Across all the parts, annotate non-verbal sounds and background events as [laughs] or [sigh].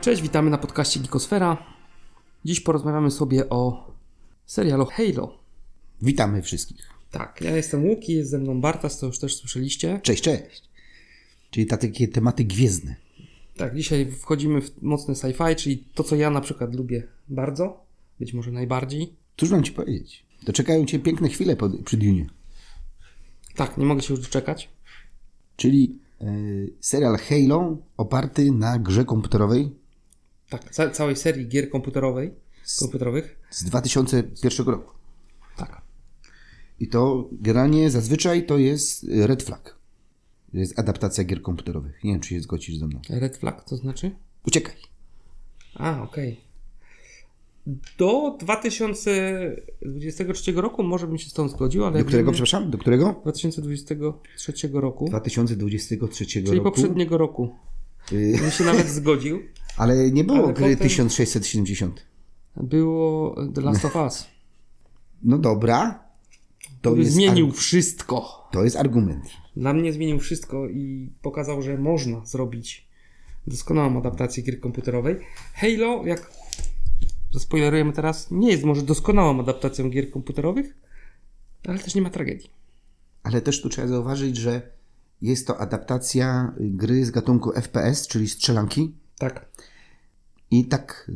Cześć, witamy na podcaście Geekosfera. Dziś porozmawiamy sobie o serialu Halo. Witamy wszystkich. Tak, ja jestem Łuki, jest ze mną Bartas, to już też słyszeliście. Cześć, cześć. Czyli ta, takie tematy gwiezdne. Tak, dzisiaj wchodzimy w mocne sci-fi, czyli to, co ja na przykład lubię bardzo, być może najbardziej. Cóż mam ci powiedzieć? To czekają cię piękne chwile po, przy Dune. Tak, nie mogę się już doczekać. Czyli e, serial Halo oparty na grze komputerowej Tak, ca- całej serii gier komputerowej, komputerowych. z 2001 roku. Tak. I to generalnie zazwyczaj to jest Red Flag. To jest adaptacja gier komputerowych. Nie wiem, czy się zgodzisz ze mną. Red Flag to znaczy? Uciekaj. A, okej. Do 2023 roku może bym się z tą zgodził, ale Do którego, wiemy, przepraszam? Do którego? 2023 roku, 2023 czyli roku. poprzedniego roku. Y, Bym się nawet zgodził. [laughs] ale nie było Ale gry potem- 1670. Było The Last of Us. No dobra. To jest, Zmienił wszystko. to jest argument. Dla mnie zmienił wszystko i pokazał, że można zrobić doskonałą adaptację gier komputerowej. Halo, jak zaspoilerujemy teraz, nie jest może doskonałą adaptacją gier komputerowych, ale też nie ma tragedii. Ale też tu trzeba zauważyć, że jest to adaptacja gry z gatunku FPS, czyli strzelanki. Tak. I tak,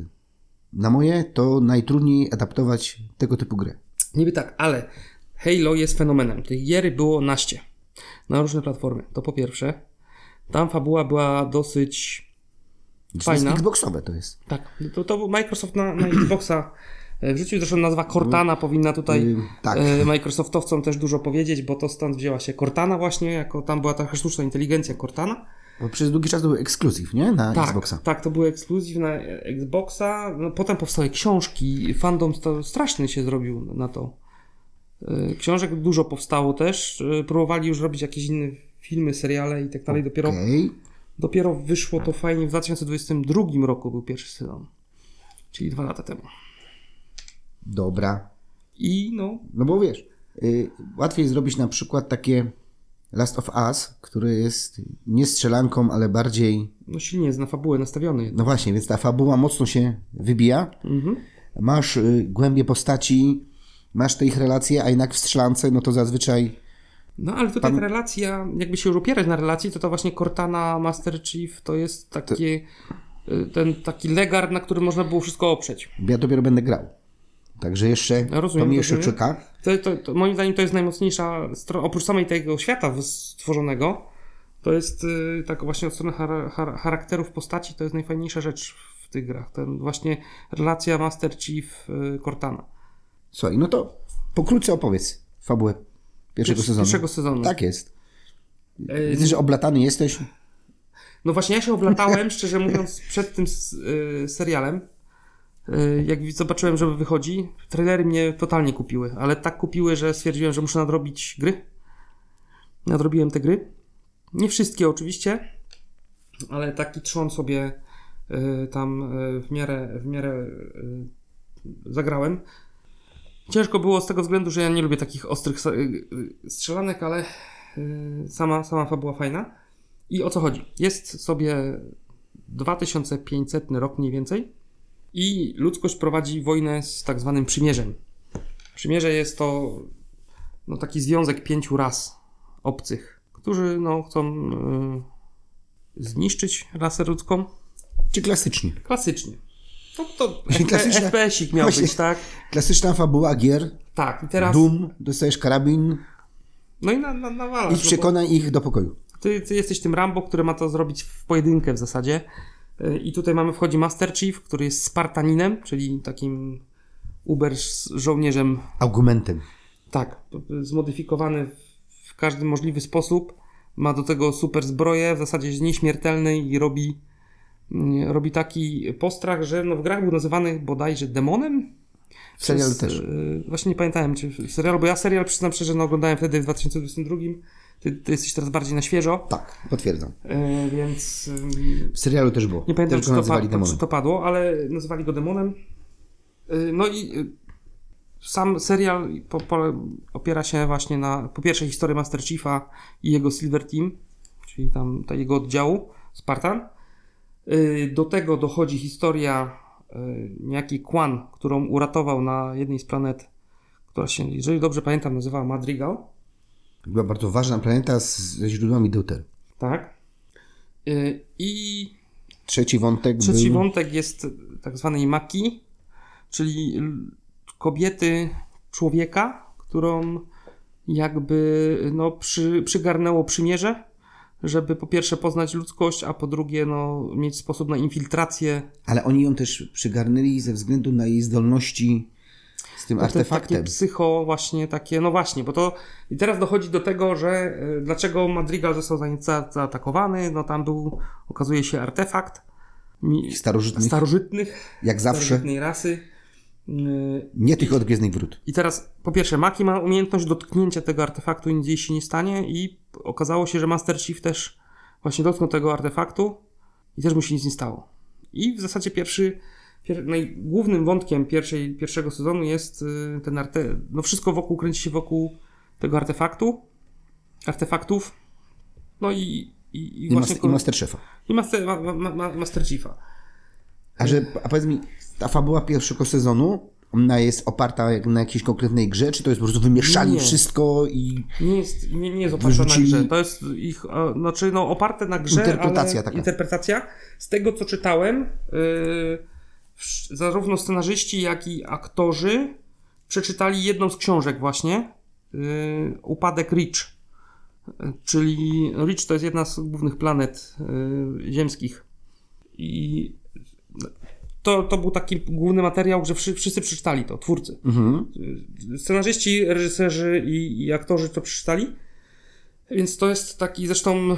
na moje, to najtrudniej adaptować tego typu grę. Niby tak, ale Halo jest fenomenem. Tych gier było naście. Na różne platformy. To po pierwsze. Tam fabuła była dosyć To jest Fajna. Xboxowe to jest. Tak, to, to Microsoft na, na Xboxa e, wrzucił, zresztą nazwa Cortana powinna tutaj Yy, tak. e, Microsoftowcom też dużo powiedzieć, bo to stąd wzięła się Cortana właśnie, jako tam była taka sztuczna inteligencja Cortana. Bo przez długi czas był ekskluzyw, nie? Na Tak, Xboxa. tak, to był ekskluzyw na Xboxa, no, potem powstały książki, fandom to straszny się zrobił na to. E, Książek dużo powstało też, próbowali już robić jakieś inne filmy, seriale i tak dalej, dopiero. Dopiero wyszło to fajnie w 2022 roku był pierwszy sezon, czyli dwa lata temu. Dobra. I no, No bo wiesz, y, łatwiej zrobić na przykład takie Last of Us, które jest nie strzelanką, ale bardziej... no silnie jest na fabułę nastawiony. No właśnie, więc ta fabuła mocno się wybija. Mhm. masz y, głębie postaci, masz te ich relacje, a jednak w strzelance, no to zazwyczaj No ale tutaj Pan- ta relacja, jakby się już opierać na relacji, to to właśnie Cortana Master Chief to jest takie, y, ten taki legar, na którym można było wszystko oprzeć. ja dopiero będę grał. Także jeszcze Ja rozumiem, to mnie jeszcze rozumiem. czeka. To, to, to, moim zdaniem to jest najmocniejsza strona, oprócz samej tego świata stworzonego, to jest y, tak właśnie od strony char- char- charakterów postaci, to jest najfajniejsza rzecz w tych grach. Ten właśnie relacja Master Chief y, Cortana. Słuchaj, no to pokrótce opowiedz fabułę pierwszego Pier- sezonu. pierwszego sezonu. Tak jest. Y, Widzę, że oblatany jesteś. No właśnie, ja się oblatałem, [laughs] szczerze mówiąc, przed tym y, serialem. Y, jak zobaczyłem, że wychodzi, trailery mnie totalnie kupiły, ale tak kupiły, że stwierdziłem, że muszę nadrobić gry. Nadrobiłem te gry. Nie wszystkie oczywiście, ale taki trzon sobie y, tam w miarę, w miarę zagrałem. Ciężko było z tego względu, że ja nie lubię takich ostrych y, y, strzelanek, ale y, sama, sama fabuła fajna. I o co chodzi? Jest sobie 2500 rok mniej więcej i ludzkość prowadzi wojnę z tak zwanym przymierzem. Przymierze jest to no, taki związek pięciu ras obcych, którzy no, chcą y, zniszczyć rasę ludzką. Czy klasycznie? Klasycznie. No to FPS-ik miał być, tak? Klasyczna fabuła gier. Tak, i teraz... Doom, dostajesz karabin No i na, na, nawalasz, i no bo- przekonaj ich do pokoju. Ty, ty jesteś tym Rambo, który ma to zrobić w pojedynkę w zasadzie. Y, I tutaj mamy, wchodzi Master Chief, który jest Spartaninem, czyli takim uber żołnierzem, Argumentem. tak, zmodyfikowany w każdy możliwy sposób. Ma do tego super zbroję, w zasadzie jest nieśmiertelny i robi, robi taki postrach, że no w grach był nazywany bodajże demonem. W serialu Przez, też. y, Właśnie nie pamiętałem, czy w serialu, bo ja serial przyznam szczerze, no oglądałem wtedy w 2022. Ty, ty jesteś teraz bardziej na świeżo. Tak, potwierdzam. E, więc W serialu też było. nie pamiętam, też czy to, pa- czy to padło, ale nazywali go demonem. Y, No i sam serial po, po, opiera się właśnie na po pierwsze historii Master Chiefa i jego Silver Team, czyli tam ta jego oddziału Spartan. Y, do tego dochodzi historia y, niejaki Quan, którą uratował na jednej z planet, która się, jeżeli dobrze pamiętam, nazywała Madrigal. Była bardzo ważna planeta ze źródłami deuter. Tak. Y, I Trzeci wątek trzeci był... wątek jest tak zwanej Maki, czyli kobiety człowieka, którą jakby no, przy, przygarnęło przymierze, żeby po pierwsze poznać ludzkość, a po drugie no, mieć sposób na infiltrację Ale oni ją też przygarnęli ze względu na jej zdolności z tym to artefaktem. Takie psycho właśnie takie, no właśnie, bo to i teraz dochodzi do tego, że y, dlaczego Madrigal został za- za- zaatakowany, no tam był, okazuje się, artefakt mi, Starożytnych, starożytnych, jak zawsze. starożytnej rasy. Y, Nie tych od Gwiezdnych Wrót. I teraz, po pierwsze, Maki ma umiejętność dotknięcia tego artefaktu i nic jej się nie stanie i okazało się, że Master Chief też właśnie dotknął tego artefaktu i też mu się nic nie stało. I w zasadzie pierwszy, pier, naj, głównym wątkiem pierwszej, pierwszego sezonu jest y, ten arte, no wszystko wokół kręci się wokół tego artefaktu, artefaktów, no i, i, i I, właśnie mas- i Masterchefa. i master, ma, ma, ma, Master Chiefa. A, że, a powiedz mi, ta fabuła pierwszego sezonu, ona jest oparta na jakiejś konkretnej grze, czy to jest po prostu wymieszali Nie. wszystko i... Nie jest, nie, nie jest oparta na Wyrzucili- grze. To jest ich, znaczy no oparte na grze, Interpretacja taka. interpretacja. Z tego co czytałem, yy, zarówno scenarzyści, jak i aktorzy przeczytali jedną z książek właśnie, yy, Upadek Rich. Czyli Rich to jest jedna z głównych planet yy, ziemskich. I to, to był taki główny materiał, że wszy- wszyscy przeczytali to, twórcy Mhm. scenarzyści, reżyserzy i, i aktorzy to przeczytali. Więc to jest taki, zresztą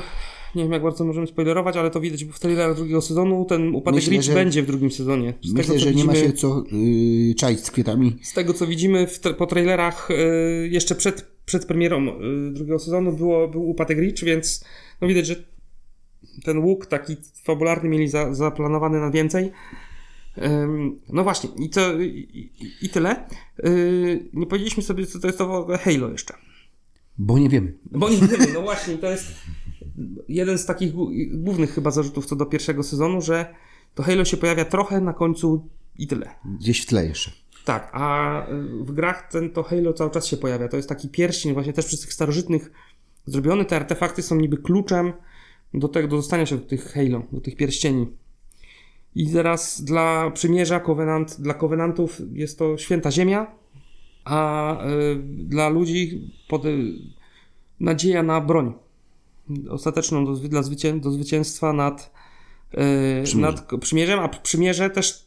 nie wiem jak bardzo możemy spoilerować, ale to widać w trailerach drugiego sezonu. Ten upadek Myślę, Rich że- będzie w drugim sezonie. Z Myślę, tego, że nie ma widzimy, się co yy, czaić z kwiatami. Z tego co widzimy po trailerach y, jeszcze przed, przed premierą y, drugiego sezonu było, był upadek Rich, więc no widać, że ten łuk taki fabularny mieli za, zaplanowany na więcej. No właśnie, i, to, i, i, tyle. Y, nie powiedzieliśmy sobie, co to jest to Halo jeszcze. Bo nie wiemy. Bo nie wiemy, no właśnie, to jest jeden z takich głó- głównych chyba zarzutów co do pierwszego sezonu, że to Halo się pojawia trochę na końcu i tyle. Gdzieś w tle jeszcze. Tak, a y, w grach ten to Halo cały czas się pojawia. To jest taki pierścień właśnie też przez tych starożytnych zrobiony. Te artefakty są niby kluczem do tego, do dostania się do tych Halo, do tych pierścieni. I teraz dla przymierza, Covenant, dla Covenantów jest to święta ziemia, a y, dla ludzi pod, y, nadzieja na broń. Ostateczną do, dla zwycię, do zwycięstwa nad, y, Przymierze. nad przymierzem, a przymierze też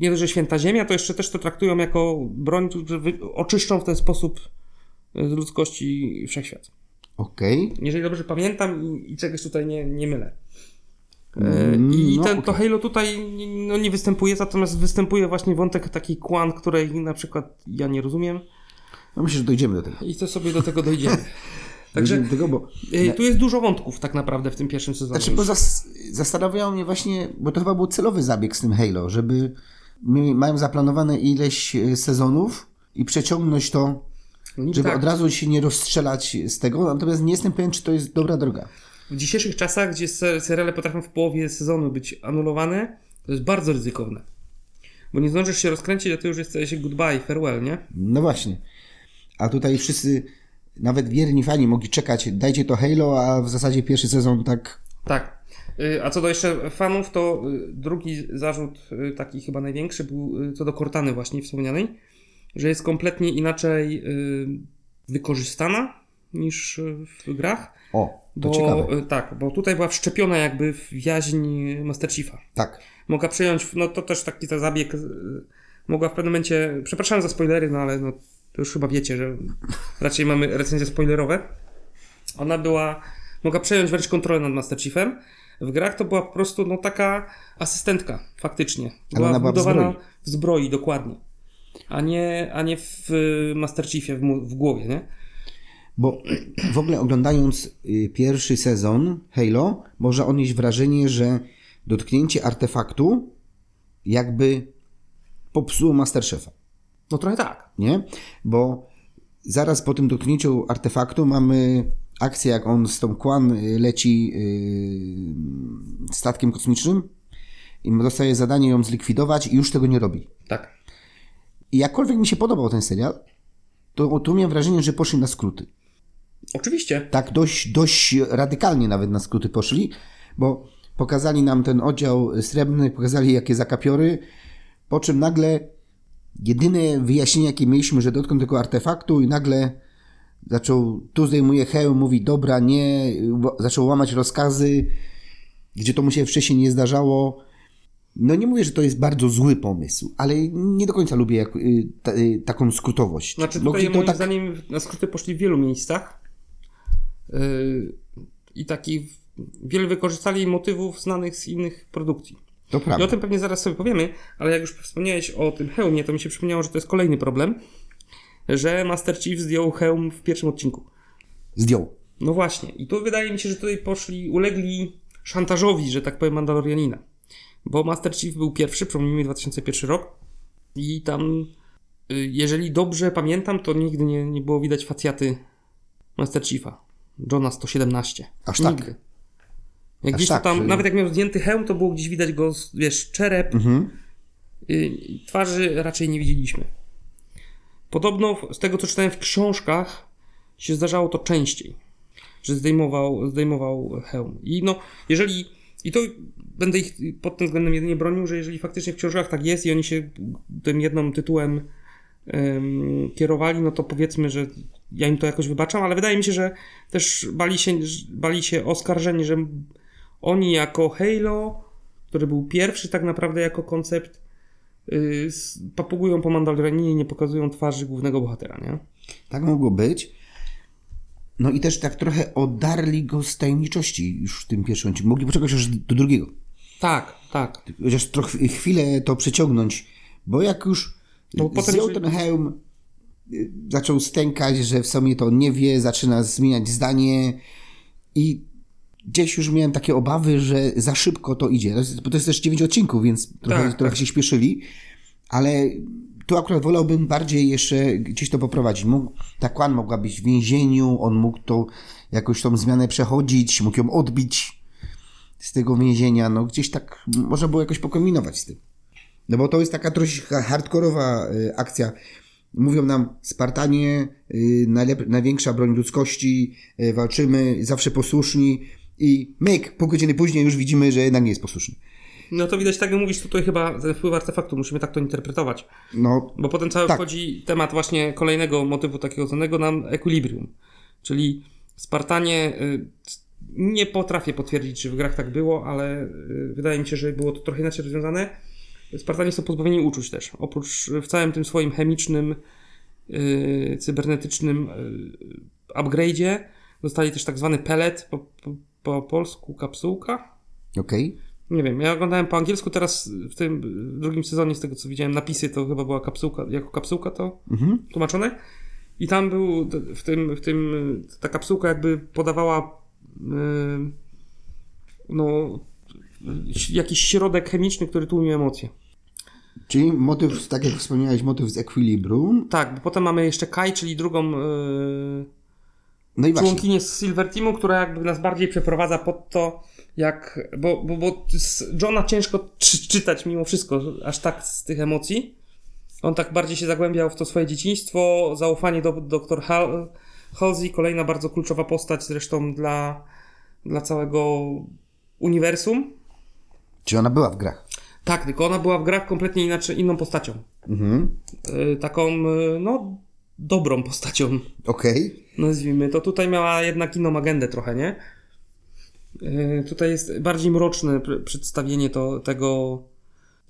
nie dość, że święta ziemia, to jeszcze też to traktują jako broń, wy- oczyszczą w ten sposób z ludzkości wszechświat. Okej. Jeżeli dobrze pamiętam i, i czegoś tutaj nie, nie mylę. Mm, I no, ten, to okej. Halo tutaj nie- no, nie występuje, natomiast występuje właśnie wątek taki kłan, której na przykład ja nie rozumiem No myślę, że dojdziemy do tego. i to sobie do tego dojdziemy. [laughs] Także tego, bo... e, tu jest dużo wątków tak naprawdę w tym pierwszym sezonie. Znaczy, bo zas zastanawiało mnie właśnie, bo to chyba był celowy zabieg z tym Halo, żeby mają zaplanowane ileś e, sezonów i przeciągnąć to, No żeby tak. od razu się nie rozstrzelać z tego, natomiast nie jestem pewien, czy to jest dobra droga. W dzisiejszych czasach, gdzie se- seriale potrafią w połowie sezonu być anulowane, to jest bardzo ryzykowne. Bo nie zdążysz się rozkręcić, a ty już jesteś goodbye, farewell, nie? No właśnie. A tutaj wszyscy, nawet wierni fani mogli czekać, dajcie to Halo, a w zasadzie pierwszy sezon tak... Tak. Y, A co do jeszcze fanów, to y, drugi zarzut, y, taki chyba największy, był co do Cortany właśnie wspomnianej, że jest kompletnie inaczej wykorzystana niż w grach. O, Bo, ciekawe. y, tak, bo tutaj była wszczepiona jakby w jaźń Master Chiefa. Tak. Mogła przejąć, no to też taki to zabieg, y, mogła w pewnym momencie, przepraszam za spoilery, no ale no, to już chyba wiecie, że raczej mamy recenzje spoilerowe. Ona była, mogła przejąć wręcz kontrolę nad Master Chiefem. W grach to była po prostu no taka asystentka, faktycznie. Ale ona była w wbudowana zbroi. w zbroi, dokładnie. A nie, a nie w y, Master Chiefie, w, w głowie, nie? Bo w ogóle oglądając y, pierwszy sezon Halo, można odnieść wrażenie, że dotknięcie artefaktu jakby popsuło Masterchefa. No trochę tak. nie? Bo zaraz po tym dotknięciu artefaktu mamy akcję, jak on z tą Kwan y, leci yy, statkiem kosmicznym i dostaje zadanie ją zlikwidować i już tego nie robi. Tak. I jakkolwiek mi się podobał ten serial, to tu miałem wrażenie, że poszli na skróty. Oczywiście. Tak dość, dość radykalnie nawet na skróty poszli, bo pokazali nam ten oddział srebrny, pokazali jakie zakapiory, po czym nagle jedyne wyjaśnienie, jakie mieliśmy, że dotknął tego artefaktu i nagle zaczął, tu zdejmuje hełm, mówi dobra, nie, zaczął łamać rozkazy, gdzie to mu się wcześniej nie zdarzało. No nie mówię, że to jest bardzo zły pomysł, ale nie do końca lubię jak, y, ta, y, taką skrótowość. Znaczy tutaj to moim tak- zdaniem na skróty poszli w wielu miejscach. Yy, I taki wiele wykorzystali motywów znanych z innych produkcji. To I o prawda. tym pewnie zaraz sobie powiemy, ale jak już wspomniałeś o tym hełmie, to mi się przypomniało, że to jest kolejny problem, że Master Chief zdjął hełm w pierwszym odcinku. Zdjął. No właśnie. I tu wydaje mi się, że tutaj poszli, ulegli szantażowi, że tak powiem, Mandalorianina. Bo Master Chief był pierwszy, przypomnijmy 2001 rok. I tam, y, jeżeli dobrze pamiętam, to nigdy nie, nie było widać facjaty Master Chiefa. Johna 117. Aż tak. Nigdy. Jak Aż gdzieś tak, tam, że- nawet jak miał zdjęty hełm, to było gdzieś widać go, wiesz, czerep. Mhm. Y, Twarzy raczej nie widzieliśmy. Podobno z tego, co czytałem w książkach, się zdarzało to częściej, że zdejmował, zdejmował hełm. I no, jeżeli, i to będę ich pod tym względem jedynie bronił, że jeżeli faktycznie w książkach tak jest i oni się tym jednym tytułem em, kierowali, no to powiedzmy, że ja im to jakoś wybaczam, ale wydaje mi się, że też bali się, bali się oskarżeni, że oni jako Halo, który był pierwszy tak naprawdę jako koncept, yy, papugują po Mandalorianinie i nie pokazują twarzy głównego bohatera, nie? Tak mogło być. No i też tak trochę odarli go z tajemniczości już w tym pierwszym odcinku. Mogli poczekać aż do drugiego. Tak, tak. Chociaż trochę chwilę to przeciągnąć, bo jak już No, potem, ten hełm, zaczął stękać, że w sumie to nie wie, zaczyna zmieniać zdanie i gdzieś już miałem takie obawy, że za szybko to idzie. To jest, bo to jest też 9 odcinków, więc trochę, Tak, trochę tak. się śpieszyli, ale tu akurat wolałbym bardziej jeszcze gdzieś to poprowadzić. Mógł, ta Kwan mogła być w więzieniu, on mógł to jakoś tą zmianę przechodzić, mógł ją odbić z tego więzienia, no gdzieś tak można było jakoś pokombinować z tym. No bo to jest taka trochę hardkorowa y, akcja. Mówią nam, Spartanie, y, najlep- największa broń ludzkości, y, walczymy, zawsze posłuszni i myk, pół godziny później już widzimy, że jednak nie jest posłuszny. No to widać, tak jak mówisz, tutaj chyba ten wpływ artefaktu, musimy tak to interpretować. No, Bo potem cały Tak. wchodzi temat właśnie kolejnego motywu takiego zwanego nam equilibrium. Czyli Spartanie, y, nie potrafię potwierdzić, czy w grach tak było, ale wydaje mi się, że było to trochę inaczej rozwiązane. Spartanie są pozbawieni uczuć też. Oprócz w całym tym swoim chemicznym, y, cybernetycznym y, upgrade'zie dostali też tak zwany pellet, po, po, po polsku kapsułka. okej. Nie wiem, ja oglądałem po angielsku, teraz w tym drugim sezonie, z tego co widziałem, napisy to chyba była kapsułka, jako kapsułka to Mhm. tłumaczone. I tam był w tym, w tym ta kapsułka jakby podawała yy, no jakiś środek chemiczny, który tłumie emocje. Czyli motyw, tak jak wspomniałeś, motyw z Equilibrium. Tak, bo potem mamy jeszcze Kai, czyli drugą yy, No i właśnie, członkinię z Silver Teamu, która jakby nas bardziej przeprowadza pod to, jak. Bo, bo, bo z Johna ciężko czy, czytać mimo wszystko, aż tak z tych emocji. On tak bardziej się zagłębiał w to swoje dzieciństwo, zaufanie do dr Hal- Halsey, kolejna bardzo kluczowa postać zresztą dla, dla całego uniwersum. Czy ona była w grach? Tak, tylko ona była w grach kompletnie inaczej, inną postacią. Mhm. Yy, taką, yy, no, dobrą postacią. Okej. nazwijmy to. Tutaj miała jednak inną agendę trochę, nie? Yy, tutaj jest bardziej mroczne pr- przedstawienie to, tego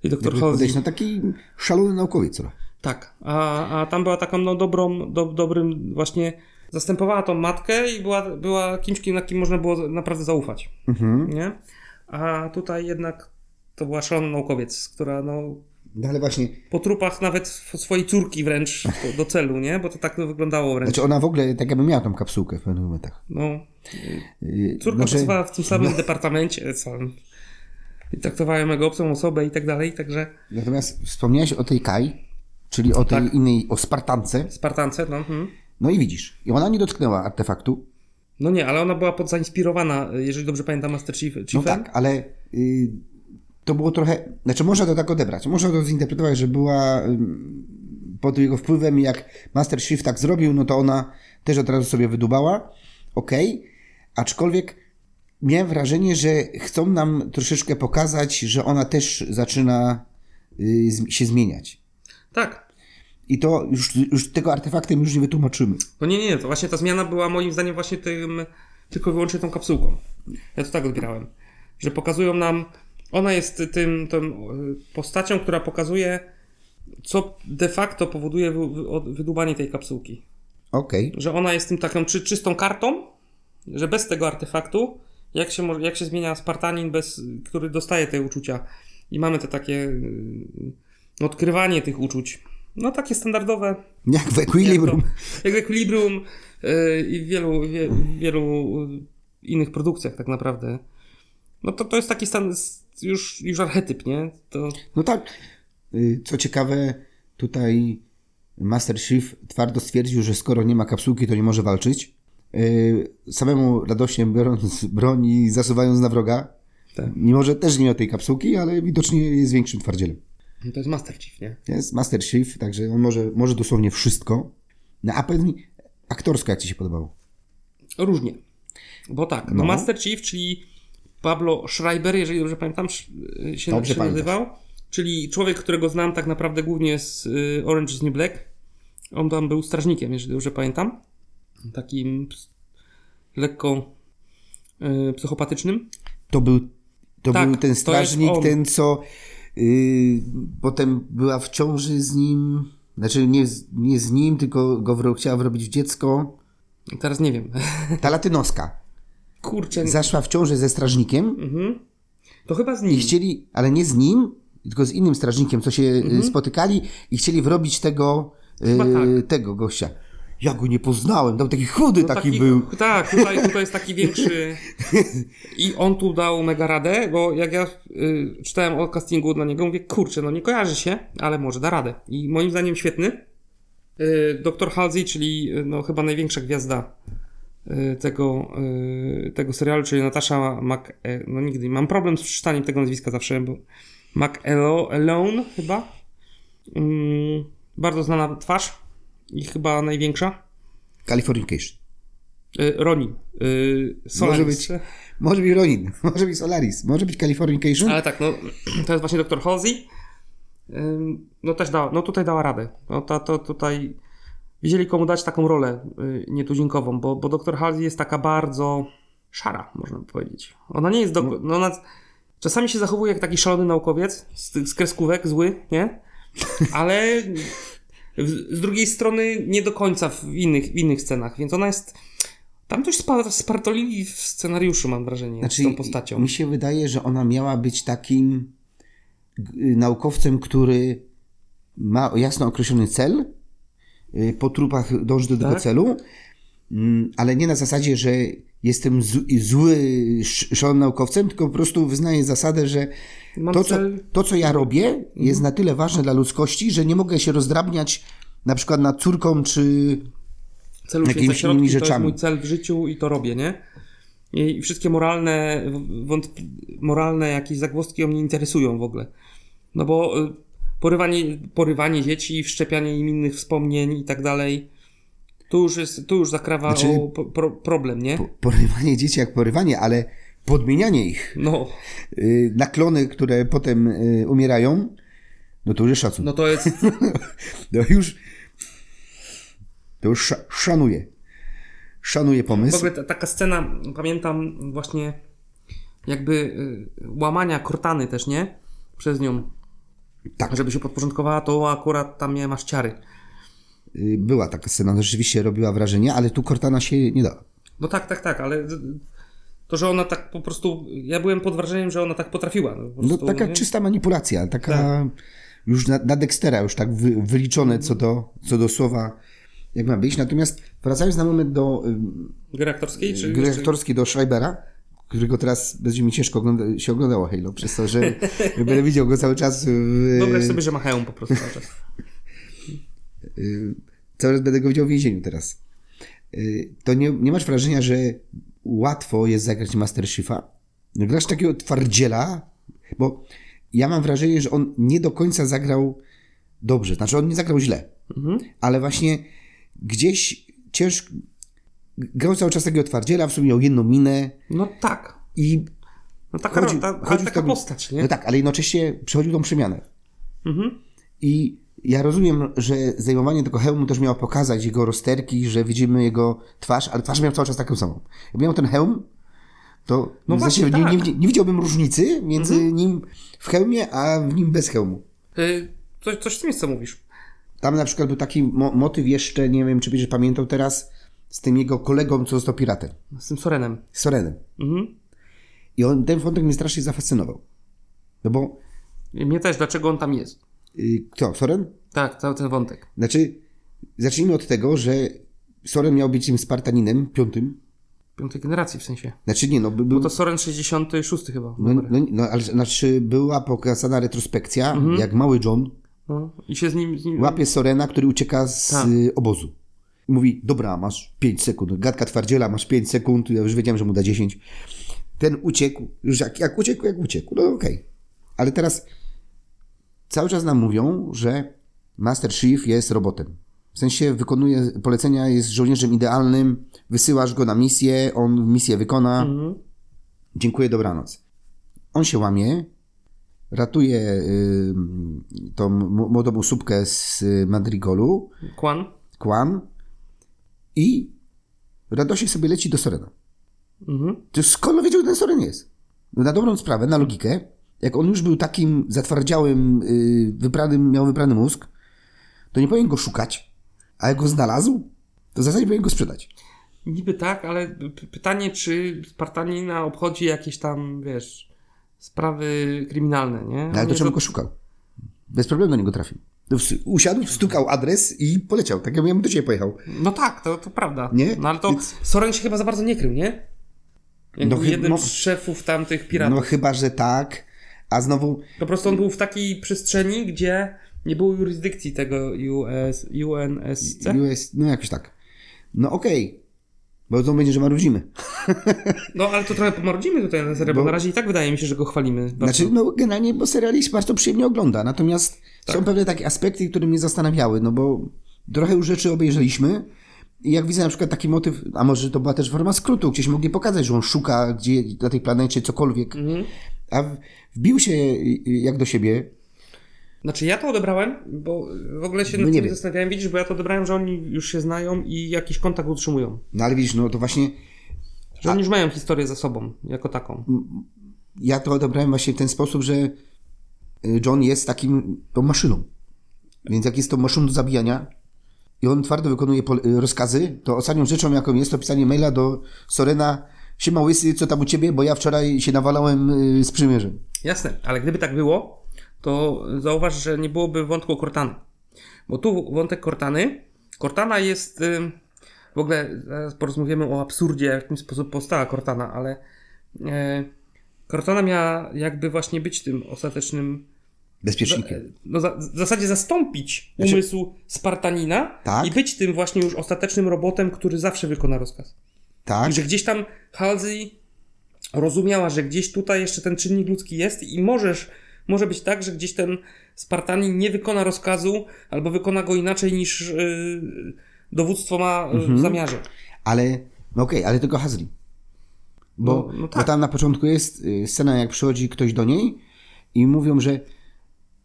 tej doktor Halsey. na taki szalony naukowiec trochę. Tak, a, a tam była taką no, dobrą, do, dobrym właśnie zastępowała tą matkę i była, była kimś, kim- na kim można było naprawdę zaufać, Mhm. nie? A tutaj jednak to była szalona naukowiec, która no No ale właśnie, po trupach nawet sw- swojej córki wręcz do, celu, nie? Bo to tak wyglądało wręcz. znaczy ona w ogóle tak jakby miała tą kapsułkę w pewnych momentach. No, Yy, Córka no, że- pracowała w tym samym departamencie całym. I traktowała ją jako obcą osobę i tak dalej, także Natomiast wspomniałeś o tej Kai. czyli o tej Tak. innej, o Spartance. Spartance, no. mhm. No i widzisz, i ona nie dotknęła artefaktu. No nie, ale ona była pod zainspirowana, jeżeli dobrze pamiętam, Master Chief, No Chiefem. tak, ale y, to było trochę, znaczy można to tak odebrać, można to zinterpretować, że była ym, pod jego wpływem, jak Master Chief tak zrobił, no to ona też od razu sobie wydubała, okej, aczkolwiek miałem wrażenie, że chcą nam troszeczkę pokazać, że ona też zaczyna y, się zmieniać. Tak. I to już, już tego artefaktem już nie wytłumaczymy. No nie, nie, to właśnie ta zmiana była moim zdaniem właśnie tym, tylko wyłącznie tą kapsułką. Ja to tak odbierałem. Że pokazują nam, ona jest tym, tą y, postacią, która pokazuje, co de facto powoduje wy, wy, od- wydłubanie tej kapsułki. Okej, Że ona jest tym taką czy, czystą kartą, że bez tego artefaktu, jak się, jak się zmienia Spartanin, bez, który dostaje te uczucia. I mamy te takie y, odkrywanie tych uczuć. No takie standardowe, jak w jak, Equilibrium. to, jak w Equilibrium yy, i w wielu, wie, wielu y, innych produkcjach tak naprawdę. No to, to jest taki stan, już, już archetyp, nie? To, No tak. Y, Co ciekawe, tutaj Master Chief twardo stwierdził, że skoro nie ma kapsułki, to nie może walczyć. Y, Samemu radośnie biorąc broń i zasuwając na wroga, Tak. mimo że też nie miał tej kapsułki, ale widocznie jest większym twardzielem. To jest Master Chief, nie? Jest Master Chief, także on może, może dosłownie wszystko. No a powiedz mi, aktorsko jak Ci się podobało? Różnie. Bo tak, no. No. Master Chief, czyli Pablo Schreiber, jeżeli dobrze pamiętam, się, Dobrze nazywał. Czyli człowiek, którego znam tak naprawdę głównie z y, Orange is New Black. On tam był strażnikiem, jeżeli dobrze pamiętam. Takim lekko y, psychopatycznym. To był, to Tak, był to ten strażnik, ten co potem była w ciąży z nim, znaczy nie, z- nie z nim, tylko go chciała wrobić w dziecko. Teraz nie wiem. Ta latynoska Kurczę. zaszła w ciążę ze strażnikiem Mhm. To chyba z i nim. chcieli, ale nie z nim, tylko z innym strażnikiem, co się y, Mhm. spotykali i chcieli wrobić tego, y, tak. tego gościa. Ja go nie poznałem, tam taki chudy taki, był. Tak, tutaj, [laughs] tutaj jest taki większy. I on tu dał mega radę, bo jak ja y, czytałem o castingu dla niego, mówię, kurczę, no nie kojarzy się, ale może da radę. I moim zdaniem świetny. Y, Dr. Halsey, czyli y, no, chyba największa gwiazda y, tego, y, tego serialu, czyli Natasza Mac... e, No nigdy, mam problem z przeczytaniem tego nazwiska zawsze, bo McElone chyba. Mm, bardzo znana twarz i chyba największa. Californication. Y, Ronin. Y, Solaris. Może być, może być Ronin, [laughs] może być Solaris, może być Californication. Ale tak, no to jest właśnie doktor Halsey. No też dała, no tutaj dała radę. No to, to tutaj wiedzieli komu dać taką rolę y, nietuzinkową, bo, bo doktor Halsey jest taka bardzo szara, można by powiedzieć. Ona nie jest, do, no ona czasami się zachowuje jak taki szalony naukowiec z, z kreskówek, zły, nie? Ale z drugiej strony nie do końca w innych, w innych scenach, więc ona jest tam coś spa- spartolili w scenariuszu, mam wrażenie, Znaczy, z tą postacią. mi się wydaje, że ona miała być takim naukowcem, który ma jasno określony cel, y, po trupach dąży do tego Tak. celu, mm, ale nie na zasadzie, że jestem zły, sz- szalonym naukowcem, tylko po prostu wyznaję zasadę, że to co, to, co ja robię, jest na tyle ważne dla ludzkości, że nie mogę się rozdrabniać na przykład nad córką, czy celu jakimiś innymi to jest rzeczami. mój cel w życiu i to robię, nie? I wszystkie moralne, moralne jakieś zagwozdki o mnie interesują w ogóle. No bo y, porywanie, porywanie dzieci, wszczepianie im innych wspomnień i tak dalej, tu już, jest, tu już zakrawa Znaczy- o pro, problem, nie? po- porywanie dzieci jak porywanie, ale podmienianie ich, No, y, naklony, które potem y, umierają, no to już jest szacun. no to jest, [laughs] No już, to już sza- szanuję. Szanuję w pomysł. ogóle ta, taka scena, pamiętam właśnie jakby y, łamania Cortany też, nie? Przez nią. Tak. Żeby się podporządkowała, to akurat tam miałem aż ciary. Y, Była taka scena, ona rzeczywiście robiła wrażenie, ale tu Cortana się nie dała. No tak, tak, tak, ale to, że ona tak po prostu. Ja byłem pod wrażeniem, że ona tak potrafiła. No, po No prostu, taka nie? czysta manipulacja, taka Tak. już na, na Dextera, już tak wy, wyliczone co do, co do słowa, jak ma być. Natomiast wracając na moment do y, Gry aktorskiej? Czy gry aktorskiej, do Schreibera, którego teraz będzie mi ciężko ogląda, się oglądało Halo, przez to, że będę widział go cały czas w, Wyobraź sobie, że machają po prostu cały czas. [laughs] cały czas będę go widział w więzieniu teraz. Y, to nie, nie masz wrażenia, że łatwo jest zagrać Master Chiefa? No, grasz takiego twardziela, bo ja mam wrażenie, że on nie do końca zagrał dobrze. Znaczy, on nie zagrał źle, ale właśnie gdzieś ciężko. Grał cały czas takiego twardziela, w sumie miał jedną minę No tak. i. No taka, chodził- ta, chodził taka postać, nie? No tak, ale jednocześnie przechodził tą przemianę. Mhm. I ja rozumiem, że zdejmowanie tego hełmu też miało pokazać jego rozterki, że widzimy jego twarz, ale twarz miał cały czas taką samą. Jakby miał ten hełm, to No w zasadzie właśnie, nie, tak. nie, nie widziałbym różnicy między nim w hełmie, a w nim bez hełmu. Y, coś, coś w tym jest, co mówisz. Tam na przykład był taki mo- motyw jeszcze, nie wiem czy będziesz pamiętał teraz, z tym jego kolegą, co został piratem, Z tym Sorenem. Sorenem. Mhm. I on, ten wątek mnie strasznie zafascynował. No bo, Mnie też, dlaczego on tam jest. Y, kto, Soren? Tak, cały ten wątek. Znaczy, zacznijmy od tego, że Soren miał być tym Spartaninem, piątym. Piątej generacji w sensie. Znaczy nie, no by, Bo był, to Soren 66 chyba. no, no, no, ale znaczy była pokazana retrospekcja, jak mały John No, I się z nim... Z nim łapie Sorena, który ucieka z Tak. y, obozu. I mówi, dobra, masz 5 sekund. Gadka twardziela, masz 5 sekund. Ja już wiedziałem, że mu da 10. Ten uciekł. Już jak, jak uciekł, jak uciekł. No okej. Ale teraz cały czas nam mówią, że Master Chief jest robotem. W sensie wykonuje polecenia, jest żołnierzem idealnym, wysyłasz go na misję, on misję wykona. Mhm. Dziękuję, dobranoc. On się łamie, ratuje y, tą młodą słupkę z Madrigolu, Kwan. Kłam i radośnie sobie leci do Sorena. Mhm. To skąd wiedział, że ten Soren jest? Na dobrą sprawę, na logikę, jak on już był takim zatwardziałym, y, wypranym, miał wyprany mózg, to nie powinien go szukać, a jak go znalazł, to w zasadzie powinien go sprzedać. Niby tak, ale pytanie, czy Spartanina obchodzi jakieś tam, wiesz, sprawy kryminalne, nie? No, ale On to czemu go szukał? Bez problemu do niego trafił. Usiadł, stukał adres i poleciał. Tak jakbym do ciebie pojechał. No tak, to, to prawda. Nie? No ale to Więc- Soren się chyba za bardzo nie krył, nie? Jak No był jednym no- z szefów tamtych piratów. No chyba, że tak. A znowu, Po prostu on był w takiej przestrzeni, gdzie nie było jurysdykcji tego US, UNSC. US, no jakoś tak. No okej. Bo to będzie, że marudzimy. [laughs] No ale to trochę pomarudzimy tutaj na serię, bo, Bo- na razie i tak wydaje mi się, że go chwalimy. Bardzo. Znaczy, no generalnie, bo serial bardzo przyjemnie ogląda. Natomiast Tak. są pewne takie aspekty, które mnie zastanawiały, no bo trochę już rzeczy obejrzeliśmy. I jak widzę na przykład taki motyw, a może to była też forma skrótu, gdzieś mogli pokazać, że on szuka gdzie na tej planecie cokolwiek, Mhm. A wbił się y, y, jak do siebie. Znaczy ja to odebrałem, bo w ogóle się No nad nie tym zastanawiałem, widzisz, bo ja to odebrałem, że oni już się znają i jakiś kontakt utrzymują. No ale widzisz, no to właśnie Że oni już mają historię za sobą, jako taką. ja to odebrałem właśnie w ten sposób, że y, John jest takim, tą maszyną. Więc jak jest tą maszyną do zabijania i on twardo wykonuje rozkazy, to ostatnią rzeczą, jaką jest, to pisanie maila do Sorena Siema łysy, co tam u ciebie, bo ja wczoraj się nawalałem y, z przymierzem. Jasne, ale gdyby tak było, to zauważ, że nie byłoby wątku Cortany. Bo tu wątek Cortany. Cortana jest. ym, W ogóle zaraz porozmawiamy o absurdzie, w jaki sposób powstała Cortana, ale e, Cortana miała jakby właśnie być tym ostatecznym. Bezpiecznikiem. No, za, w zasadzie zastąpić Znaczy- umysł Spartanina Tak. i być tym właśnie już ostatecznym robotem, który zawsze wykona rozkaz. Tak? I że gdzieś tam Halsey rozumiała, że gdzieś tutaj jeszcze ten czynnik ludzki jest i możesz, może być tak, że gdzieś ten Spartanin nie wykona rozkazu albo wykona go inaczej niż yy, dowództwo ma yy, Mhm. w zamiarze. Ale, no okej, ale tylko Hazli. Bo, No- no bo tak. tam na początku jest y, scena, jak przychodzi ktoś do niej i mówią, że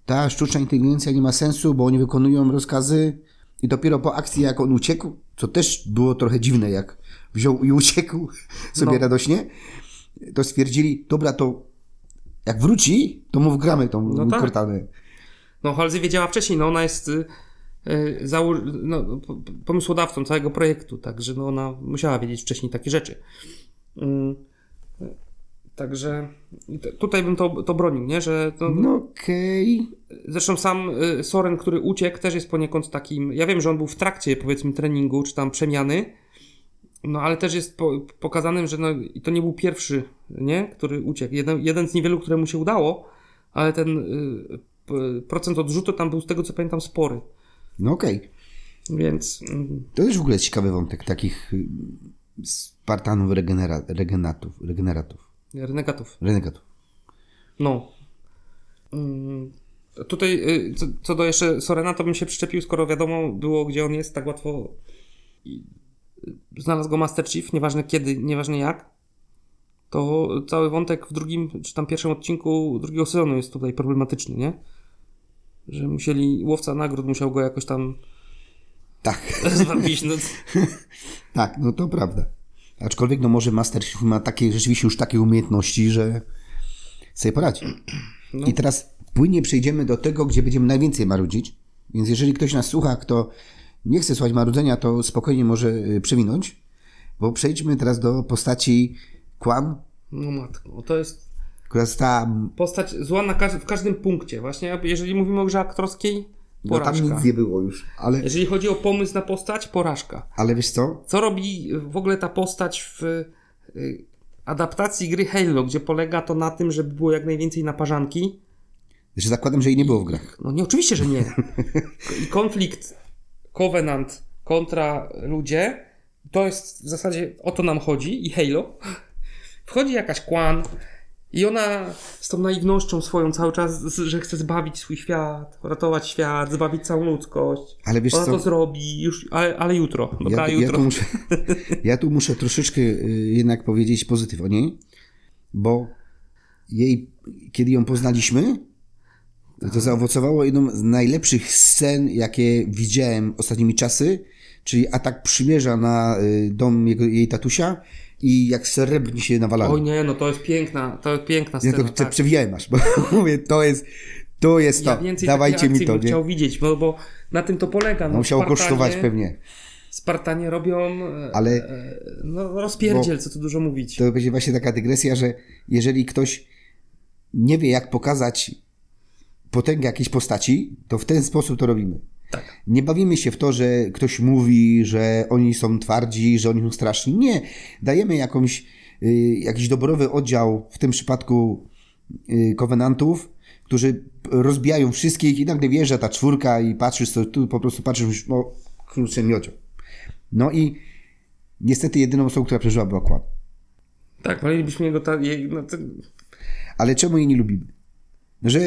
ta sztuczna inteligencja nie ma sensu, bo oni wykonują rozkazy i dopiero po akcji, jak on uciekł, co też było trochę dziwne, jak wziął i uciekł [laughs] sobie No. radośnie, to stwierdzili, dobra, to jak wróci, to mu wgramy tą No no tak. kortanę. No Halsey wiedziała wcześniej, no ona jest yy, yy, zało- no, pomysłodawcą całego projektu, także no ona musiała wiedzieć wcześniej takie rzeczy. Yy, Także i te- tutaj bym to, to bronił, nie? Że to, No okej. Zresztą sam y, Soren, który uciekł, też jest poniekąd takim. Ja wiem, że on był w trakcie, powiedzmy, treningu czy tam przemiany. No ale też jest po, pokazanym, że no, i to nie był pierwszy, nie? Który uciekł. Jeden, jeden z niewielu, któremu się udało, ale ten y, procent odrzutu tam był z tego co pamiętam spory. No okej. Więc mm, To też w ogóle ciekawy wątek takich y, Spartanów regenera, regenatów, regeneratów, renegatów. renegatów. No. Mm, Tutaj, y, co, co do jeszcze Sorena, to bym się przyczepił, skoro wiadomo było, gdzie on jest, tak łatwo znalazł go Master Chief, nieważne kiedy, nieważne jak. To cały wątek w drugim, czy tam pierwszym odcinku drugiego sezonu jest tutaj problematyczny, nie? Że musieli, łowca nagród musiał go jakoś tam Tak, zwabić, no. [laughs] tak, no to prawda. Aczkolwiek no może Master Chief ma takie, rzeczywiście już takie umiejętności, że sobie poradzi. No. I teraz płynnie przejdziemy do tego, gdzie będziemy najwięcej marudzić. Więc jeżeli ktoś nas słucha, kto nie chce słuchać marudzenia, to spokojnie może y, przewinąć. Bo przejdźmy teraz do postaci Kłam, No matko, to jest która została... postać zła na każ- w każdym punkcie, właśnie. Jeżeli mówimy o grze aktorskiej, No tam porażka. nic nie było już. Ale, Jeżeli chodzi o pomysł na postać, porażka. ale wiesz co? Co robi w ogóle ta postać w y, adaptacji gry Halo, gdzie polega to na tym, żeby było jak najwięcej naparzanki? Że zakładam, że jej nie było w grach. No nie, oczywiście, że nie. [laughs] I konflikt Covenant kontra ludzie, to jest w zasadzie o to nam chodzi i Halo. Wchodzi jakaś Kwan i ona z tą naiwnością swoją cały czas, że chce zbawić swój świat, ratować świat, zbawić całą ludzkość. Ale wiesz Ona co? to zrobi, już, ale, ale jutro. Dobra, Ja, tu- ja, jutro. tu muszę, [laughs] ja tu muszę troszeczkę y, jednak powiedzieć pozytyw o niej, bo jej, kiedy ją poznaliśmy, to, zaowocowało jedną z najlepszych scen, jakie widziałem ostatnimi czasy, czyli atak przymierza na y, dom jego, jej tatusia i jak srebrni się nawalali. Oj nie, no to jest piękna, to jest piękna ja scena. to tak. przewijałem aż, bo [laughs] mówię, to jest, to jest Ja to, dawajcie mi to, bym nie? chciał widzieć, bo, bo na tym to polega. No, Musiało Spartanie- kosztować pewnie. Spartanie robią e, Ale- e, no, rozpierdziel, co tu dużo mówić. to będzie właśnie taka dygresja, że jeżeli ktoś nie wie, jak pokazać potęgę jakiejś postaci, to w ten sposób to robimy. Tak. Nie bawimy się w to, że ktoś mówi, że oni są twardzi, że oni są straszni. Nie. Dajemy jakąś, y, jakiś doborowy oddział, w tym przypadku y, kowenantów, którzy rozbijają wszystkich i nagle wjeżdża ta czwórka i patrzysz, to tu po prostu patrzysz, no, kurczę, miodzio. No i niestety jedyną osobą, która przeżyła była Kład. Tak, wolelibyśmy jego... Ta, jej, no, to, Ale czemu jej nie lubimy? No, Że